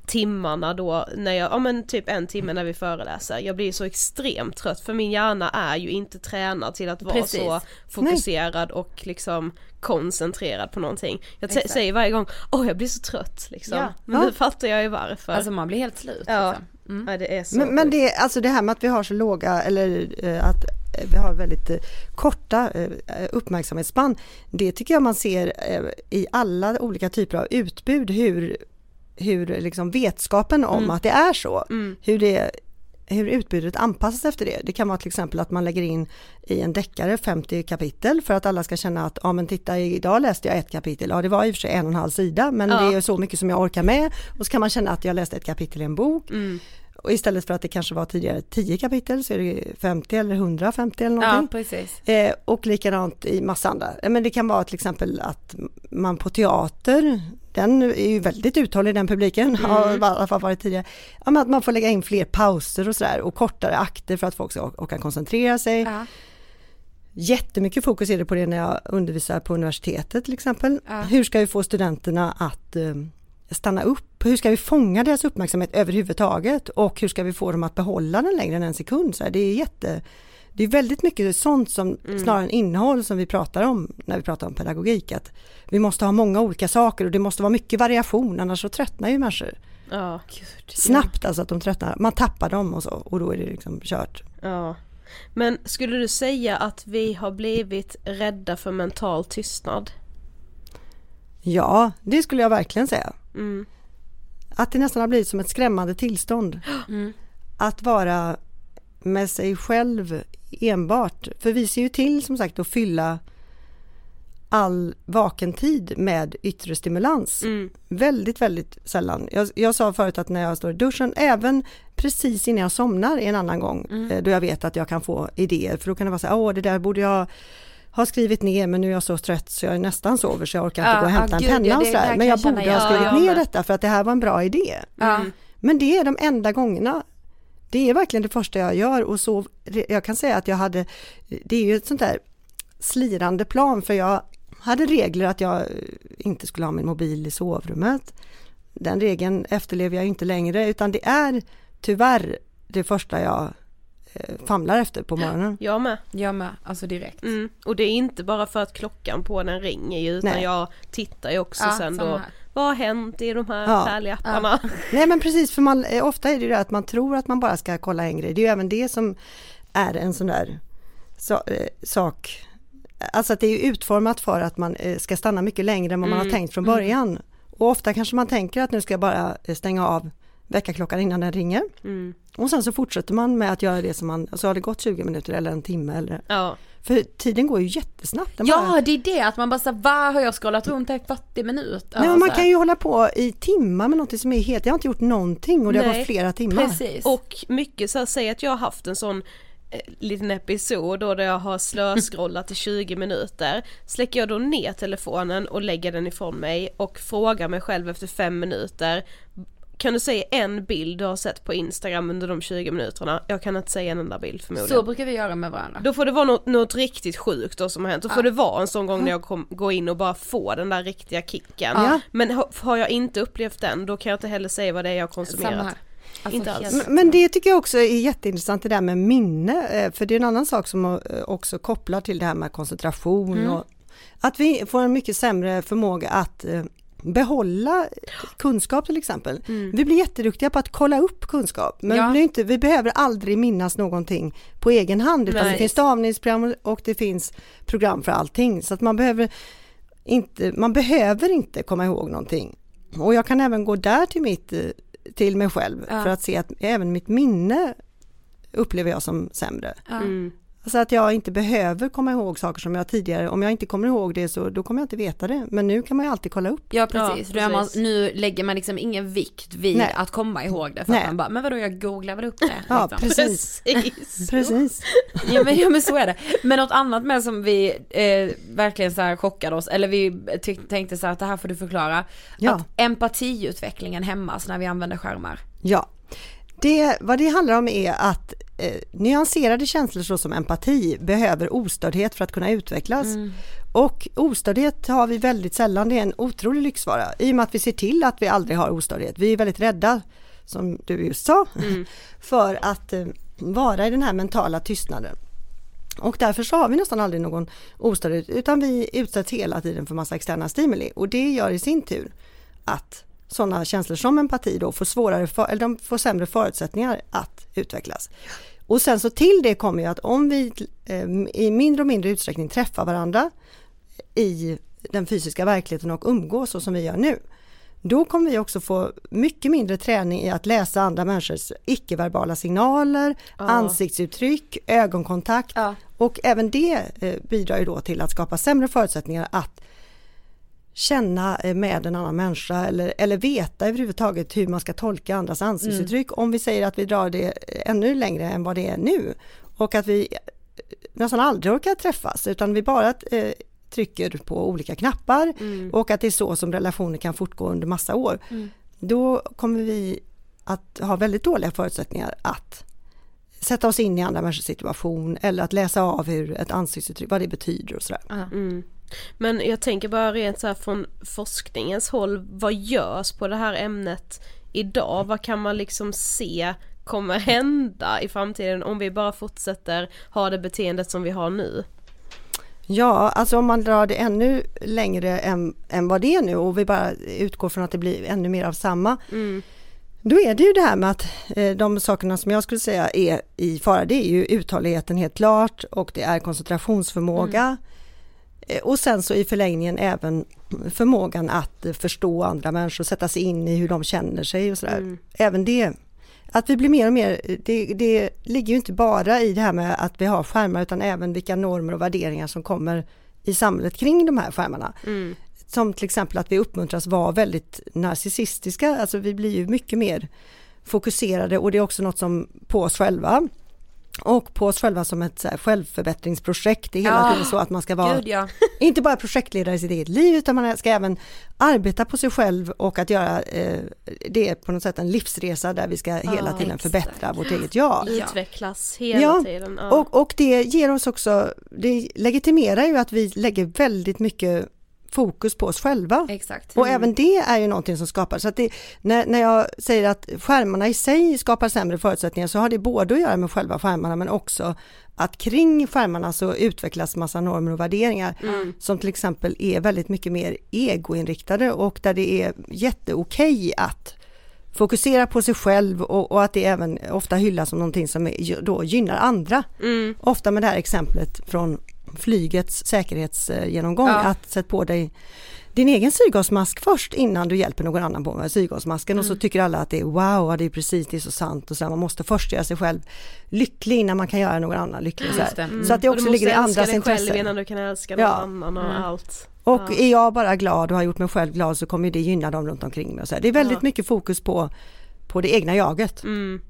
timmarna då när jag, ja men typ en timme när vi föreläser. Jag blir så extremt trött för min hjärna är ju inte tränad till att vara Precis. så fokuserad Nej. och liksom koncentrerad på någonting. Jag Exakt. säger varje gång, åh jag blir så trött liksom. Ja. Men ja. nu fattar jag ju varför. Alltså man blir helt slut. Ja. Liksom. Mm. ja det är så men, men det, alltså det här med att vi har så låga, eller eh, att vi har väldigt eh, korta eh, uppmärksamhetsspann. Det tycker jag man ser i alla olika typer av utbud hur hur liksom vetskapen om mm. att det är så, mm. hur, det, hur utbudet anpassas efter det. Det kan vara till exempel att man lägger in i en deckare 50 kapitel för att alla ska känna att, ja men titta idag läste jag ett kapitel, ja det var i och för sig en och en halv sida men ja. det är så mycket som jag orkar med och så kan man känna att jag läste ett kapitel i en bok. Mm. Och istället för att det kanske var tidigare 10 kapitel så är det 50 eller 150 eller någonting. Ja, precis. Eh, och likadant i massa andra. Men det kan vara till exempel att man på teater, den är ju väldigt uthållig den publiken, mm. har i alla fall varit tidigare. Ja, att man får lägga in fler pauser och sådär och kortare akter för att folk ska orka koncentrera sig. Ja. Jättemycket fokus är det på det när jag undervisar på universitetet till exempel. Ja. Hur ska vi få studenterna att eh, stanna upp? Hur ska vi fånga deras uppmärksamhet överhuvudtaget? Och hur ska vi få dem att behålla den längre än en sekund? Så här, det är jätte det är väldigt mycket sånt som mm. snarare än innehåll som vi pratar om när vi pratar om pedagogik. Att vi måste ha många olika saker och det måste vara mycket variation annars så tröttnar ju människor. Ja, Snabbt alltså att de tröttnar, man tappar dem och så och då är det liksom kört. Ja. Men skulle du säga att vi har blivit rädda för mental tystnad? Ja, det skulle jag verkligen säga. Mm. Att det nästan har blivit som ett skrämmande tillstånd. Mm. Att vara med sig själv enbart. För vi ser ju till som sagt att fylla all vaken tid med yttre stimulans. Mm. Väldigt, väldigt sällan. Jag, jag sa förut att när jag står i duschen, även precis innan jag somnar en annan gång, Mm. eh, då jag vet att jag kan få idéer, för då kan det vara så här, åh det där borde jag ha skrivit ner men nu är jag så trött så jag nästan sover så jag orkar inte Ja, gå och ja, hämta en gud, penna ja, och sådär. Men jag borde ha Ja, skrivit ner detta för att det här var en bra idé. Ja. Men det är de enda gångerna. Det är verkligen det första jag gör och så, jag kan säga att jag hade, det är ju ett sånt där slirande plan för jag hade regler att jag inte skulle ha min mobil i sovrummet. Den regeln efterlever jag inte längre utan det är tyvärr det första jag eh, famlar efter på morgonen. Jag med. Jag med, alltså direkt. Mm. Och det är inte bara för att klockan på den ringer ju utan Nej. jag tittar ju också Ja, sen då. här. Vad har hänt i de här Ja. härliga apparna? Nej men precis, för man, eh, ofta är det ju det att man tror att man bara ska kolla en grej. Det är ju även det som är en sån där så, eh, sak. Alltså att det är utformat för att man eh, ska stanna mycket längre än vad man har tänkt från början. Och ofta kanske man tänker att nu ska jag bara stänga av väckarklockan innan den ringer. Mm. Och sen så fortsätter man med att göra det som man, så har det gått 20 minuter eller en timme eller Ja. För tiden går ju jättesnabbt. Den Ja bara- det är det, att man bara såhär, vad har jag scrollat runt här i 40 minuter? Nej, men man Så kan ju hålla på i timmar med något som är helt, jag har inte gjort någonting och det har Nej, gått flera timmar. Precis. Och mycket så här, säg att jag har haft en sån eh, liten episod då där jag har slöscrollat i 20 minuter. Släcker jag då ner telefonen och lägger den ifrån mig och frågar mig själv efter fem minuter kan du säga en bild du har sett på Instagram under de 20 minuterna? Jag kan inte säga en enda bild förmodligen. Så brukar vi göra med varandra. Då får det vara något, något riktigt sjukt då som har hänt. Då får det vara en sån gång när jag kom, går in och bara får den där riktiga kicken. Ja. Men ha, har jag inte upplevt den då kan jag inte heller säga vad det är jag har Samma konsumerat. här. Alltså, Inte alls. Men- Men det tycker jag också är jätteintressant det där med minne, eh, för det är en annan sak som eh, också kopplar till det här med koncentration och att vi får en mycket sämre förmåga att eh, behålla kunskap till exempel. Vi blir jätteduktiga på att kolla upp kunskap men Ja. vi, inte, vi behöver aldrig minnas någonting på egen hand utan Nej. det finns stavningsprogram och det finns program för allting så att man behöver inte, man behöver inte komma ihåg någonting. Och jag kan även gå där till mitt, till mig själv Ja. för att se att även mitt minne upplever jag som sämre. Mm. Alltså att jag inte behöver komma ihåg saker som jag tidigare, om jag inte kommer ihåg det så då kommer jag inte veta det. Men nu kan man ju alltid kolla upp. Ja precis, Ja, man, precis. nu lägger man liksom ingen vikt vid Nej. att komma ihåg det för Nej. att man bara, men vadå jag googlar väl upp det. Ja, liksom. precis. Precis. Precis. ja, men, ja men så är det. Men något annat med som vi eh, verkligen så här chockade oss, eller vi tänkte så här att det här får du förklara. Ja. Att empatiutvecklingen hämmas när vi använder skärmar. Ja. Det, vad det handlar om är att eh, nyanserade känslor såsom empati behöver ostördhet för att kunna utvecklas. Och ostördhet har vi väldigt sällan, det är en otrolig lyxvara i och med att vi ser till att vi aldrig har ostördhet. Vi är väldigt rädda, som du just sa, för att eh, vara i den här mentala tystnaden. Och därför så har vi nästan aldrig någon ostördhet utan vi utsätts hela tiden för massa externa stimuli och det gör i sin tur att sådana känslor som empati då får svårare, för, eller de får sämre förutsättningar att utvecklas. Och sen så till det kommer ju att om vi eh, i mindre och mindre utsträckning träffar varandra i den fysiska verkligheten och umgås så som vi gör nu, då kommer vi också få mycket mindre träning i att läsa andra människors icke-verbala signaler, ansiktsuttryck, ögonkontakt Ja. och även det eh, bidrar ju då till att skapa sämre förutsättningar att känna eh, med en annan människa eller, eller veta överhuvudtaget hur man ska tolka andras ansiktsuttryck om vi säger att vi drar det ännu längre än vad det är nu och att vi eh, nästan aldrig orkar träffas utan vi bara eh, trycker på olika knappar och att det är så som relationer kan fortgå under massa år. Då kommer vi att ha väldigt dåliga förutsättningar att sätta oss in i andra människors situation eller att läsa av hur ett ansiktsuttryck, vad det betyder och sådär. Mm. Men jag tänker bara rent så här från forskningens håll, vad görs på det här ämnet idag? Vad kan man liksom se kommer hända i framtiden om vi bara fortsätter ha det beteendet som vi har nu? Ja, alltså om man drar det ännu längre än, än vad det är nu och vi bara utgår från att det blir ännu mer av samma. Då är det ju det här med att eh, de sakerna som jag skulle säga är i fara, det är ju uthålligheten helt klart och det är koncentrationsförmåga. Eh, Och sen så i förlängningen även förmågan att eh, förstå andra människor, sätta sig in i hur de känner sig och sådär. Även det. Att vi blir mer och mer, det, det ligger ju inte bara i det här med att vi har skärmar utan även vilka normer och värderingar som kommer i samhället kring de här skärmarna. Som till exempel att vi uppmuntras vara väldigt narcissistiska, alltså vi blir ju mycket mer fokuserade och det är också något som på oss själva och på oss själva som ett så här självförbättringsprojekt. Det är hela Ja, tiden så att man ska vara Gud ja. inte bara projektledare i sitt eget liv utan man ska även arbeta på sig själv och att göra eh, det på något sätt en livsresa där vi ska hela tiden exakt. förbättra vårt eget jag. Utvecklas hela Ja, tiden. Ja. Och, och det ger oss också, det legitimerar ju att vi lägger väldigt mycket fokus på oss själva. Exakt. Och även det är ju någonting som skapar, så att det, när, när jag säger att skärmarna i sig skapar sämre förutsättningar så har det både att göra med själva skärmarna men också att kring skärmarna så utvecklas massa normer och värderingar som till exempel är väldigt mycket mer egoinriktade och där det är jätteokej att fokusera på sig själv och, och att det även ofta hyllas som någonting som är, då gynnar andra. Ofta med det här exemplet från flygets säkerhetsgenomgång Ja. att sätta på dig din egen syrgasmask först innan du hjälper någon annan på med syrgasmasken och så tycker alla att det är wow, det är precis, det är så sant och så här, man måste först göra sig själv lycklig innan man kan göra någon annan lycklig. Så, Just det. här. så att det du också måste ligger i älska andras dig själv intresse. innan du kan älska någon Ja. annan och allt. Och Ja. är jag bara glad och har gjort mig själv glad så kommer det gynna dem runt omkring mig. Och så här. Det är väldigt Ja. mycket fokus på, på det egna jaget. Mm.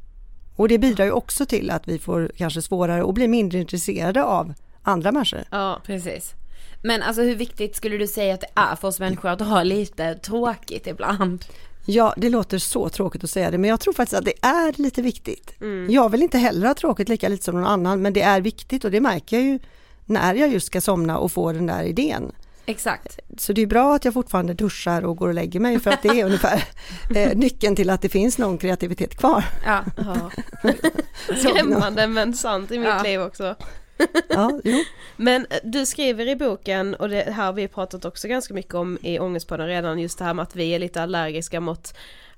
Och det bidrar ju också till att vi får kanske svårare och blir mindre intresserade av andra människor. Ja. Precis. Men alltså hur viktigt skulle du säga att det är för oss människor att ha lite tråkigt ibland? Ja, det låter så tråkigt att säga det, men jag tror faktiskt att det är lite viktigt. Mm. Jag vill inte heller ha tråkigt lika lite som någon annan, men det är viktigt och det märker jag ju när jag just ska somna och få den där idén. Exakt. Så det är bra att jag fortfarande duschar och går och lägger mig för att det är ungefär eh, nyckeln till att det finns någon kreativitet kvar. Ja. Ja. Skrämmande men sant i mitt Ja. liv också. Ja, jo. Men eh, du skriver i boken, och det här har vi pratat också ganska mycket om i Ångestpodden redan, just det här med att vi är lite allergiska mot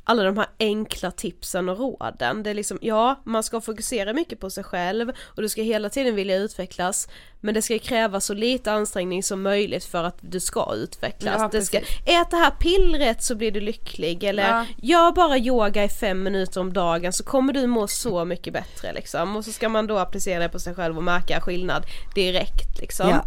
alla de här enkla tipsen och råden. Det är liksom, ja, man ska fokusera mycket på sig själv och du ska hela tiden vilja utvecklas, men det ska kräva så lite ansträngning som möjligt för att du ska utvecklas. Ja, det ska, ät det här pillret så blir du lycklig, eller Ja. gör bara yoga i fem minuter om dagen så kommer du må så mycket bättre liksom. Och så ska man då applicera det på sig själv och märka skillnad direkt liksom. Ja.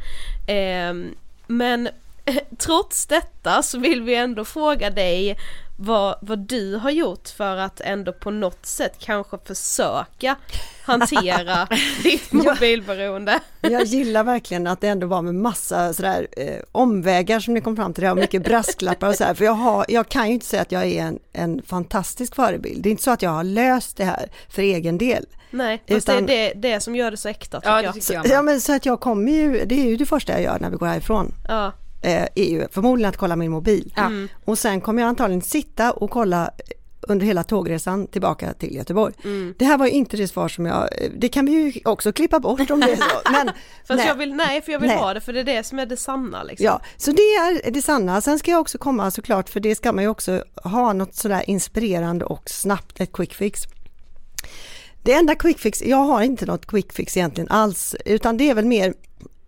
Ehm, men trots detta så vill vi ändå fråga dig vad, vad du har gjort för att ändå på något sätt kanske försöka hantera ditt mobilberoende. Jag gillar verkligen att det ändå var med massa sådär eh, omvägar som ni kom fram till det och mycket brasklappar och så här. För jag, har, jag kan ju inte säga att jag är en, en fantastisk förebild. Det är inte så att jag har löst det här för egen del. Nej, fast Utan- det är det, det som gör det så äkta tycker Ja, det jag. tycker jag Ja men så att jag kommer ju, det är ju det första jag gör när vi går härifrån. Ja, eh, är ju förmodligen att kolla min mobil. Ja. Mm. Och sen kommer jag antagligen sitta och kolla under hela tågresan tillbaka till Göteborg. Mm. Det här var ju inte det svar som jag, det kan vi ju också klippa bort om det är så. Men, fast nej. jag vill, nej för jag vill Nej. ha det för det är det som är det sanna liksom. Ja, så det är det sanna. Sen ska jag också komma såklart, för det ska man ju också ha något sådär inspirerande och snabbt, ett quick fix. Det enda quick fix, jag har inte något quick fix egentligen alls, utan det är väl mer,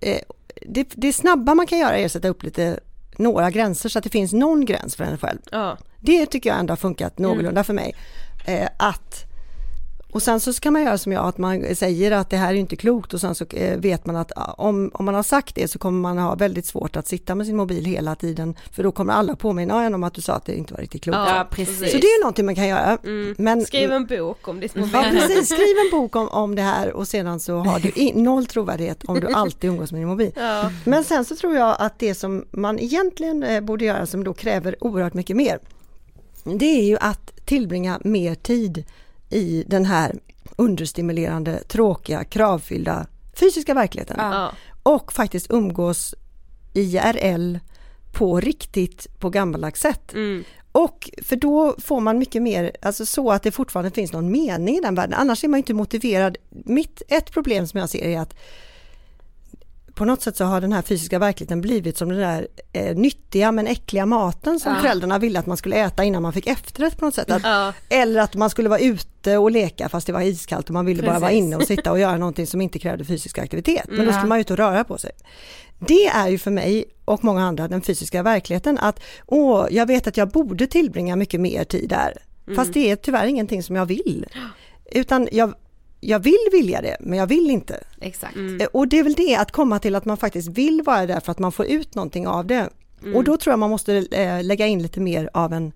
eh, det, det snabba man kan göra är att sätta upp lite några gränser så att det finns någon gräns för en själv. Ja. Det tycker jag ändå har funkat någorlunda för mig. Eh, att, och sen så ska man göra som jag, att man säger att det här är inte klokt och sen så eh, vet man att ah, om, om man har sagt det så kommer man ha väldigt svårt att sitta med sin mobil hela tiden för då kommer alla påminna en om att du sa att det inte var riktigt klokt. Ja, precis. Så det är någonting man kan göra. Men, Skriv en bok om ditt mobil. Ja precis, skriv en bok om, om det här och sedan så har du noll trovärdighet om du alltid umgås med din mobil. Ja. Men sen så tror jag att det som man egentligen eh, borde göra som då kräver oerhört mycket mer, det är ju att tillbringa mer tid i den här understimulerande, tråkiga, kravfyllda fysiska verkligheten. Ja. Och faktiskt umgås IRL på riktigt, på gammaldags sätt. Mm. Och för då får man mycket mer, alltså så att det fortfarande finns någon mening i den världen. Annars är man inte motiverad. Mitt, ett problem som jag ser är att på något sätt så har den här fysiska verkligheten blivit som den där eh, nyttiga men äckliga maten som Ja. föräldrarna ville att man skulle äta innan man fick efterrätt på något sätt. Att, Ja. Eller att man skulle vara ute och leka fast det var iskallt och man ville bara vara Precis. inne och sitta och göra någonting som inte krävde fysisk aktivitet. Men då Mm. skulle man ut och röra på sig. Det är ju för mig och många andra den fysiska verkligheten att åh, jag vet att jag borde tillbringa mycket mer tid där. Fast det är tyvärr ingenting som jag vill. Utan jag, jag vill vilja det, men jag vill inte. Exakt. Eh, Och det är väl det, att komma till att man faktiskt vill vara där för att man får ut någonting av det. Och då tror jag man måste eh, lägga in lite mer av en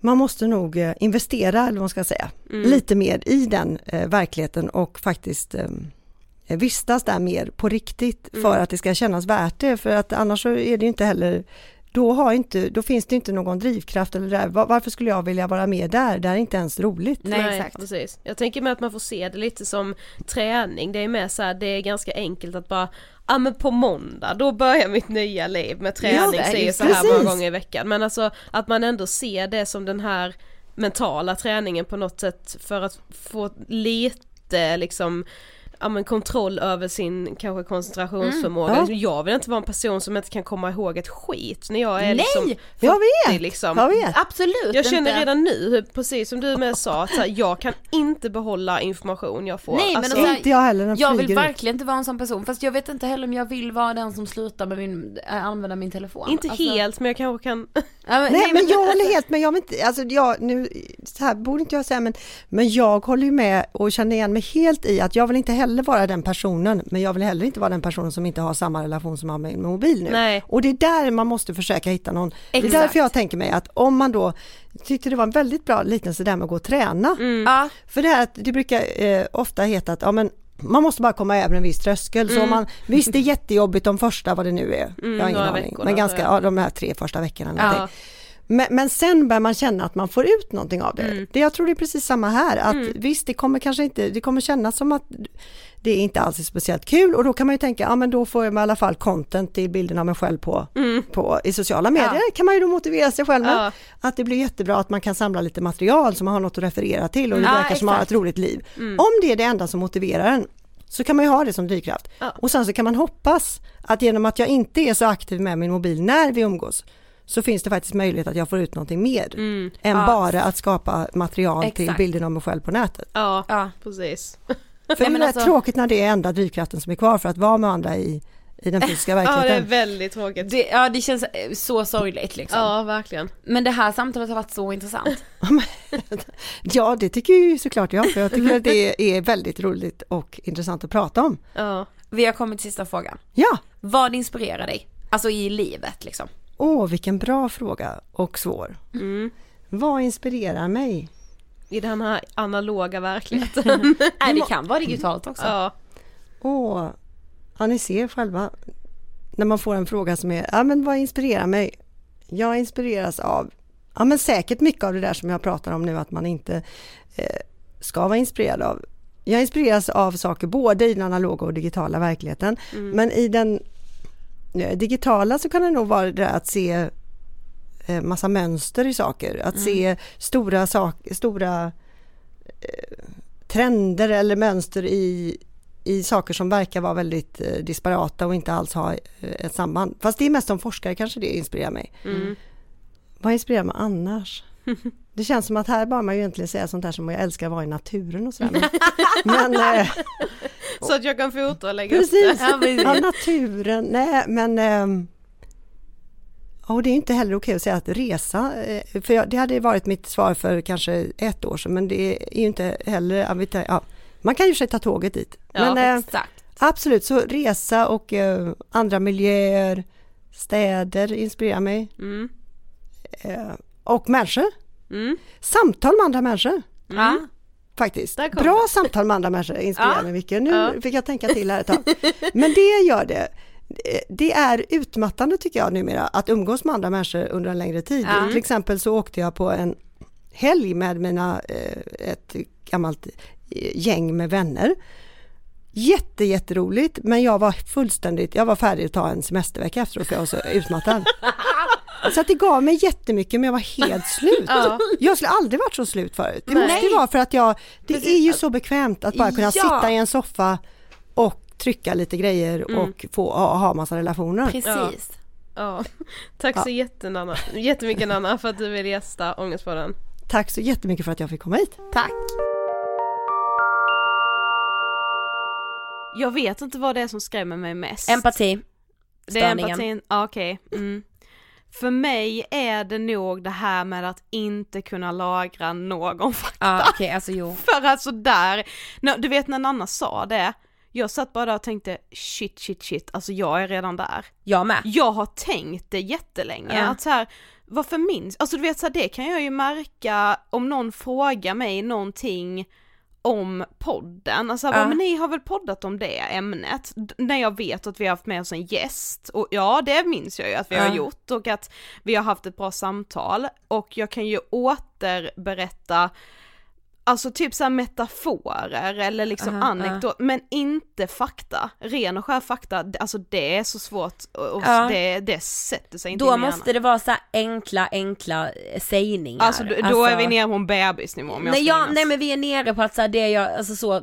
man måste nog eh, investera, eller vad man ska säga, lite mer i den verkligheten och faktiskt vistas där mer på riktigt för att det ska kännas värt det. För att annars så är det ju inte heller då, har inte, då finns det inte någon drivkraft eller där. Var- Varför skulle jag vilja vara med där? Det är inte ens roligt. Nej, exakt. precis. Jag tänker med att man får se det lite som träning, det är mer så här, det är ganska enkelt att bara Ja men på måndag, då börjar mitt nya liv med träning, Ja, säger så här precis. många gånger i veckan. Men alltså att man ändå ser det som den här mentala träningen på något sätt för att få lite liksom ja, men kontroll över sin kanske koncentrationsförmåga. Mm. Liksom, Jag vill inte vara en person som inte kan komma ihåg ett skit när jag är Nej! liksom Jag 40 vet! liksom. Jag vet! Absolut Jag känner inte. redan nu, precis som du med sa, att så här, jag kan inte behålla information jag får. Nej, men alltså, alltså- Inte jag heller, den Jag vill ut. verkligen inte vara en sån person, fast jag vet inte heller om jag vill vara den som slutar med min, äh, använda min telefon. inte Alltså- helt men jag kanske kan Ja, men, Nej, men jag håller helt med. Jag vill inte, alltså jag, nu, så här borde inte jag säga, men, men jag håller ju med och känner igen mig helt i att jag vill inte heller vara den personen, men jag vill heller inte vara den personen som inte har samma relation som har med min mobil nu. Nej. Och det är där man måste försöka hitta någon. Det är Exakt. därför jag tänker mig att om man då, tyckte det var en väldigt bra liknelse där med att gå och träna. Ja, För det här att det brukar eh, ofta heta att ja, men man måste bara komma över en viss tröskel. Så om man, visst det är jättejobbigt de första, vad det nu är, jag har ingen Mm, aning, veckorna, men ganska, ja, de här tre första veckorna. Ja. Men, men sen börjar man känna att man får ut någonting av det. Mm. det jag tror det är precis samma här, att visst det kommer kanske inte, det kommer kännas som att det inte alls är speciellt kul och då kan man ju tänka, ja men då får jag i alla fall content i bilden av mig själv på, på i sociala medier. kan man ju då motivera sig själv med. Mm. Ja. Att det blir jättebra att man kan samla lite material så man har något att referera till och det Ja, verkar som att man har ett exakt. roligt liv. Mm. Om det är det enda som motiverar en så kan man ju ha det som drivkraft. Ja. Och sen så kan man hoppas att genom att jag inte är så aktiv med min mobil när vi umgås så finns det faktiskt möjlighet att jag får ut någonting mer än Ja. bara att skapa material till Exakt. bilden av mig själv på nätet. Ja, ja. precis. För det är alltså- tråkigt när det är enda drivkraften som är kvar för att vara med andra i, i den fysiska Ja det är verkligheten. väldigt tråkigt. Det, ja, det känns eh, så sorgligt liksom. Ja verkligen. Men det här samtalet har varit så intressant. Ja, det tycker ju såklart jag, för jag tycker att det är väldigt roligt och intressant att prata om. Ja. Vi har kommit till sista frågan. Ja, Vad inspirerar dig? Alltså i livet liksom. Åh vilken bra fråga och svår. Mm. Vad inspirerar mig? I den här analoga verkligheten. Nej det kan vara digitalt också. ja. Åh, ja ni ser själva när man får en fråga som är, ja men vad inspirerar mig? Jag inspireras av, ja men säkert mycket av det där som jag pratar om nu att man inte eh, ska vara inspirerad av. Jag inspireras av saker både i den analoga och digitala verkligheten. Men i den digitala så kan det nog vara det att se eh, massa mönster i saker. Att se stora, sak, stora eh, trender eller mönster i, i saker som verkar vara väldigt eh, disparata och inte alls ha eh, ett samband. Fast det är mest som forskare kanske det inspirerar mig. Mm. Vad inspirerar mig annars? Det känns som att här bara man ju egentligen säga sånt här som jag älskar att vara i naturen och sådär. Men, men eh, Så att jag kan fota och lägga upp precis, det. Ja, precis. ja, naturen, nej men ehm, och det är inte heller okej att säga att resa, eh, för jag, det hade varit mitt svar för kanske ett år sedan, men det är ju inte heller, ja, man kan ju sig ta tåget dit. Ja, men eh, Exakt. absolut, så resa och eh, andra miljöer, städer inspirerar mig. Mm. Eh, och människor, Mm. samtal med andra människor. Ja. Faktiskt. Bra samtal med andra människor inspirerar Ja. mig mycket. Nu Ja. fick jag tänka till här ett tag. Men det gör det. Det är utmattande tycker jag numera att umgås med andra människor under en längre tid. Ja. Till exempel så åkte jag på en helg med mina, eh, ett gammalt eh, gäng med vänner. Jätte, jätteroligt men jag var fullständigt, jag var färdig att ta en semestervecka efteråt för jag var så utmattad. Så att det gav mig jättemycket men jag var helt slut. Ja. Jag skulle aldrig varit så slut förut. Det Nej. måste ju vara för att jag, det är ju så bekvämt att bara kunna Ja. sitta i en soffa och trycka lite grejer Mm. och få ha, ha massa relationer. Precis. Ja. Tack så jättenanna, jättemycket Nanna för att du vill gästa Ångestpodden. Tack så jättemycket för att jag fick komma hit. Tack. Jag vet inte vad det är som skrämmer mig mest. Empati. Det är Störningen. empatin, ja, okej. Mm. För mig är det nog det här med att inte kunna lagra någon fakta. Ja okej alltså jo. För alltså där, du vet när Nanna sa det, jag satt bara där och tänkte shit shit shit, alltså jag är redan där. Jag med. Jag har tänkt det jättelänge, Ja. att så här, varför minns, alltså du vet så här, det kan jag ju märka om någon frågar mig någonting om podden, alltså Ja. men ni har väl poddat om det ämnet? D- när jag vet att vi har haft med oss en gäst, och ja det minns jag ju att vi Ja. har gjort och att vi har haft ett bra samtal och jag kan ju återberätta Alltså typ såhär metaforer eller liksom Aha, anekdot, men inte fakta. Ren och skär fakta, alltså det är så svårt och Ja. det, det sätter sig inte Då in måste det vara så enkla, enkla eh, sägningar. Alltså då, då är vi nere på en bebisnivå om jag Nej, ska ja, minnas. nej men vi är nere på att så här, det jag, alltså så,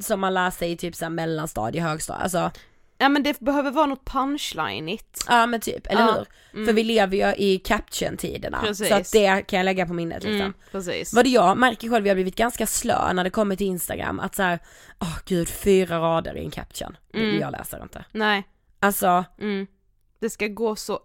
som man lär sig i typ så här mellanstadie, högstadie, alltså Ja men det behöver vara något punchline-igt. Ja men typ, eller Ja, hur? För vi lever ju i caption-tiderna, Precis. så att det kan jag lägga på minnet liksom. Mm, precis. Vad det jag märker själv, jag har blivit ganska slö när det kommer till instagram, att så här, åh gud, fyra rader i en caption, Mm. jag läser inte. Nej, Alltså, mm. Det ska gå så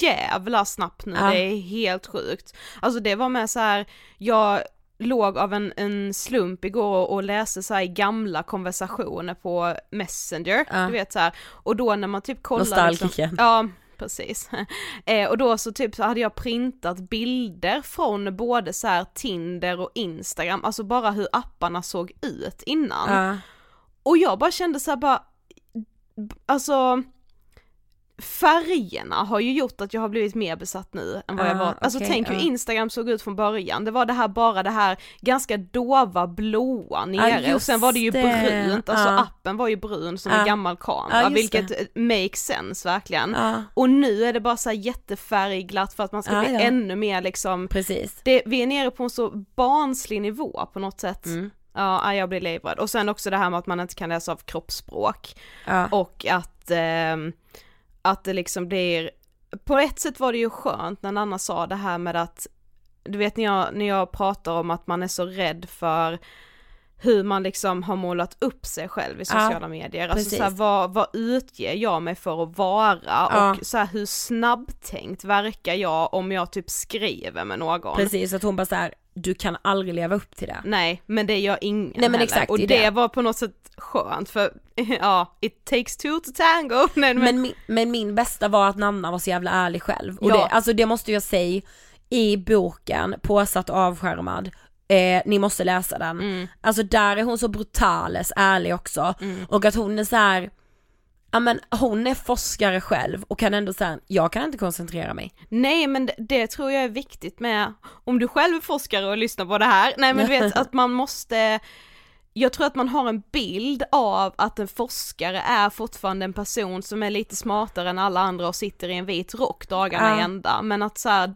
jävla snabbt nu, Ja. det är helt sjukt. Alltså det var med så här, jag låg av en, en slump igår och läste så gamla konversationer på Messenger, Ja. du vet så här. och då när man typ kollar Nostalgiken. ja precis. eh, och då så typ så hade jag printat bilder från både så här Tinder och Instagram, alltså bara hur apparna såg ut innan. ja. Och jag bara kände så här bara, alltså färgerna har ju gjort att jag har blivit mer besatt nu än vad jag Ah, var. Alltså okej, tänk hur ja. Instagram såg ut från början, det var det här bara det här ganska dova blåa nere och just sen var det ju det. brunt, alltså Ja. appen var ju brun som en gammal kamera, vilket eh, makes sense verkligen. Och nu är det bara så här jättefärgglatt för att man ska bli ja. ännu mer liksom, precis. det, vi är nere på en så barnslig nivå på något sätt. Mm. Ja, ja, jag blir livrädd. Och sen också det här med att man inte kan läsa av kroppsspråk. Och att, ehm, att det liksom blir, på ett sätt var det ju skönt när Nanna sa det här med att, du vet när jag, när jag pratar om att man är så rädd för hur man liksom har målat upp sig själv i sociala medier. Alltså precis. så här, vad, vad utger jag mig för att vara Ja. och så här, hur snabbtänkt verkar jag om jag typ skriver med någon. Precis, att hon bara så här, du kan aldrig leva upp till det. Nej, men det gör ingen Nej, men heller. exakt, och det det, var på något sätt skönt för, ja, it takes two to tango. Nej, men, Men, min, men min bästa var att Nanna var så jävla ärlig själv. Och Ja. det, alltså det måste jag säga, i boken, Påsatt och avskärmad, eh, ni måste läsa den. Mm. Alltså där är hon så brutales ärlig också. Och att hon är så här. Ja men hon är forskare själv och kan ändå säga, jag kan inte koncentrera mig. nej men det, det tror jag är viktigt med, om du själv är forskare och lyssnar på det här, nej men du vet att man måste jag tror att man har en bild av att en forskare är fortfarande en person som är lite smartare än alla andra och sitter i en vit rock dagarna Ja. i ända, men att så här,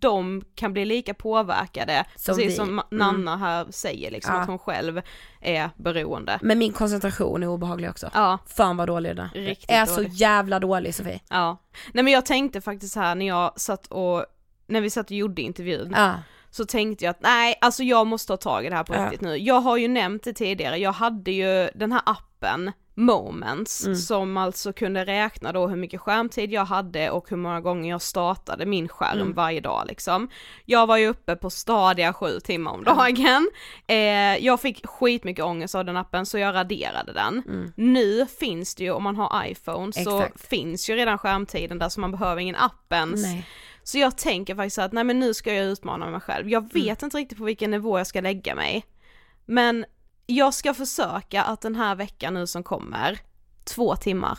de kan bli lika påverkade, Som precis vi. som Mm. Nanna här säger liksom, Ja. att hon själv är beroende. Men min koncentration är obehaglig också. Ja, Fan vad dålig den är. Är så jävla dålig Sofie. ja. Nej men jag tänkte faktiskt här när jag satt och, när vi satt och gjorde intervjun, Ja. så tänkte jag att nej, alltså jag måste ta tag i det här på Ja. riktigt nu. Jag har ju nämnt det tidigare, jag hade ju den här appen Moments Mm. som alltså kunde räkna då hur mycket skärmtid jag hade och hur många gånger jag startade min skärm Mm. varje dag liksom. Jag var ju uppe på stadiga sju timmar om dagen. Eh, jag fick skitmycket ångest av den appen så jag raderade den. Nu finns det ju, om man har iPhone så Mm. Exakt. finns ju redan skärmtiden där så man behöver ingen app ens. Nej. Så jag tänker faktiskt att nej men nu ska jag utmana mig själv. Jag vet Mm. inte riktigt på vilken nivå jag ska lägga mig. Men jag ska försöka att den här veckan nu som kommer, två timmar.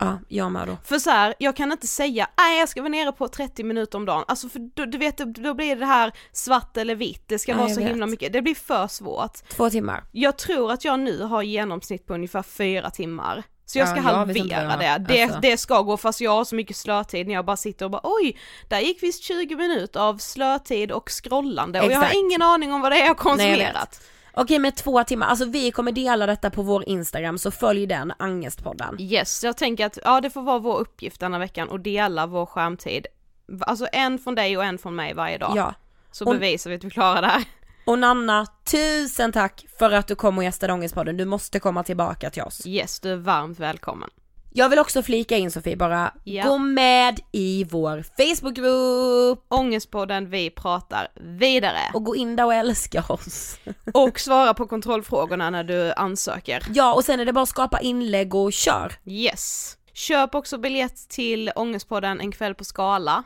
Ja, jag med då. För så här, jag kan inte säga nej jag ska vara nere på 30 minuter om dagen, alltså för då, du vet då blir det här svart eller vitt, det ska Ja, vara så vet. himla mycket, det blir för svårt. Två timmar. Jag tror att jag nu har genomsnitt på ungefär fyra timmar. Så jag Ja, ska inte halvera det. jag har. Det, Alltså. det ska gå fast jag har så mycket slötid när jag bara sitter och bara oj, där gick visst 20 minuter av slötid och scrollande och jag Exakt. har ingen aning om vad det är jag har Nej, jag konsumerat. Okej med två timmar, alltså vi kommer dela detta på vår Instagram så följ den, Angestpodden. Yes, jag tänker att ja det får vara vår uppgift denna veckan och dela vår skärmtid. Alltså en från dig och en från mig varje dag. Ja. Så Och- bevisar vi att vi klarar det här. Och Nanna, tusen tack för att du kom och gästade Ångestpodden, du måste komma tillbaka till oss. Yes, du är varmt välkommen. Jag vill också flika in Sofie bara, Ja. gå med i vår Facebookgrupp Ångestpodden Vi pratar vidare. och gå in där och älska oss. Och svara på kontrollfrågorna när du ansöker. Ja och sen är det bara att skapa inlägg och kör. Yes. Köp också biljett till Ångestpodden en kväll på Skala.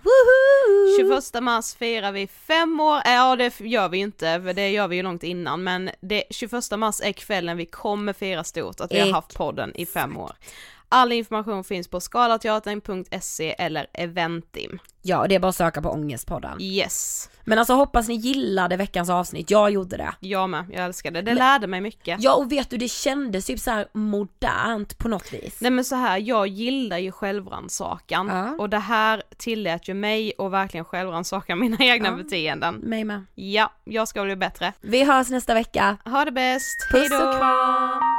21 mars firar vi fem år, äh, ja det gör vi inte, för det gör vi ju långt innan, men det 21 mars är kvällen vi kommer fira stort att vi har haft podden i fem år. All information finns på skalateatern.se eller Eventim. Ja och det är bara att söka på Ångestpodden. Yes, Men alltså hoppas ni gillade veckans avsnitt, jag gjorde det. jag med, jag älskar det. Det lärde mig mycket. Ja och vet du det kändes typ så modernt på något vis. Nej men så här, jag gillar ju självrannsakan Ja. och det här tillät ju mig att verkligen självrannsaka mina egna Ja. beteenden. Mig med. Ja, jag ska bli bättre. Vi hörs nästa vecka. Ha det bäst, Puss hejdå! och kram!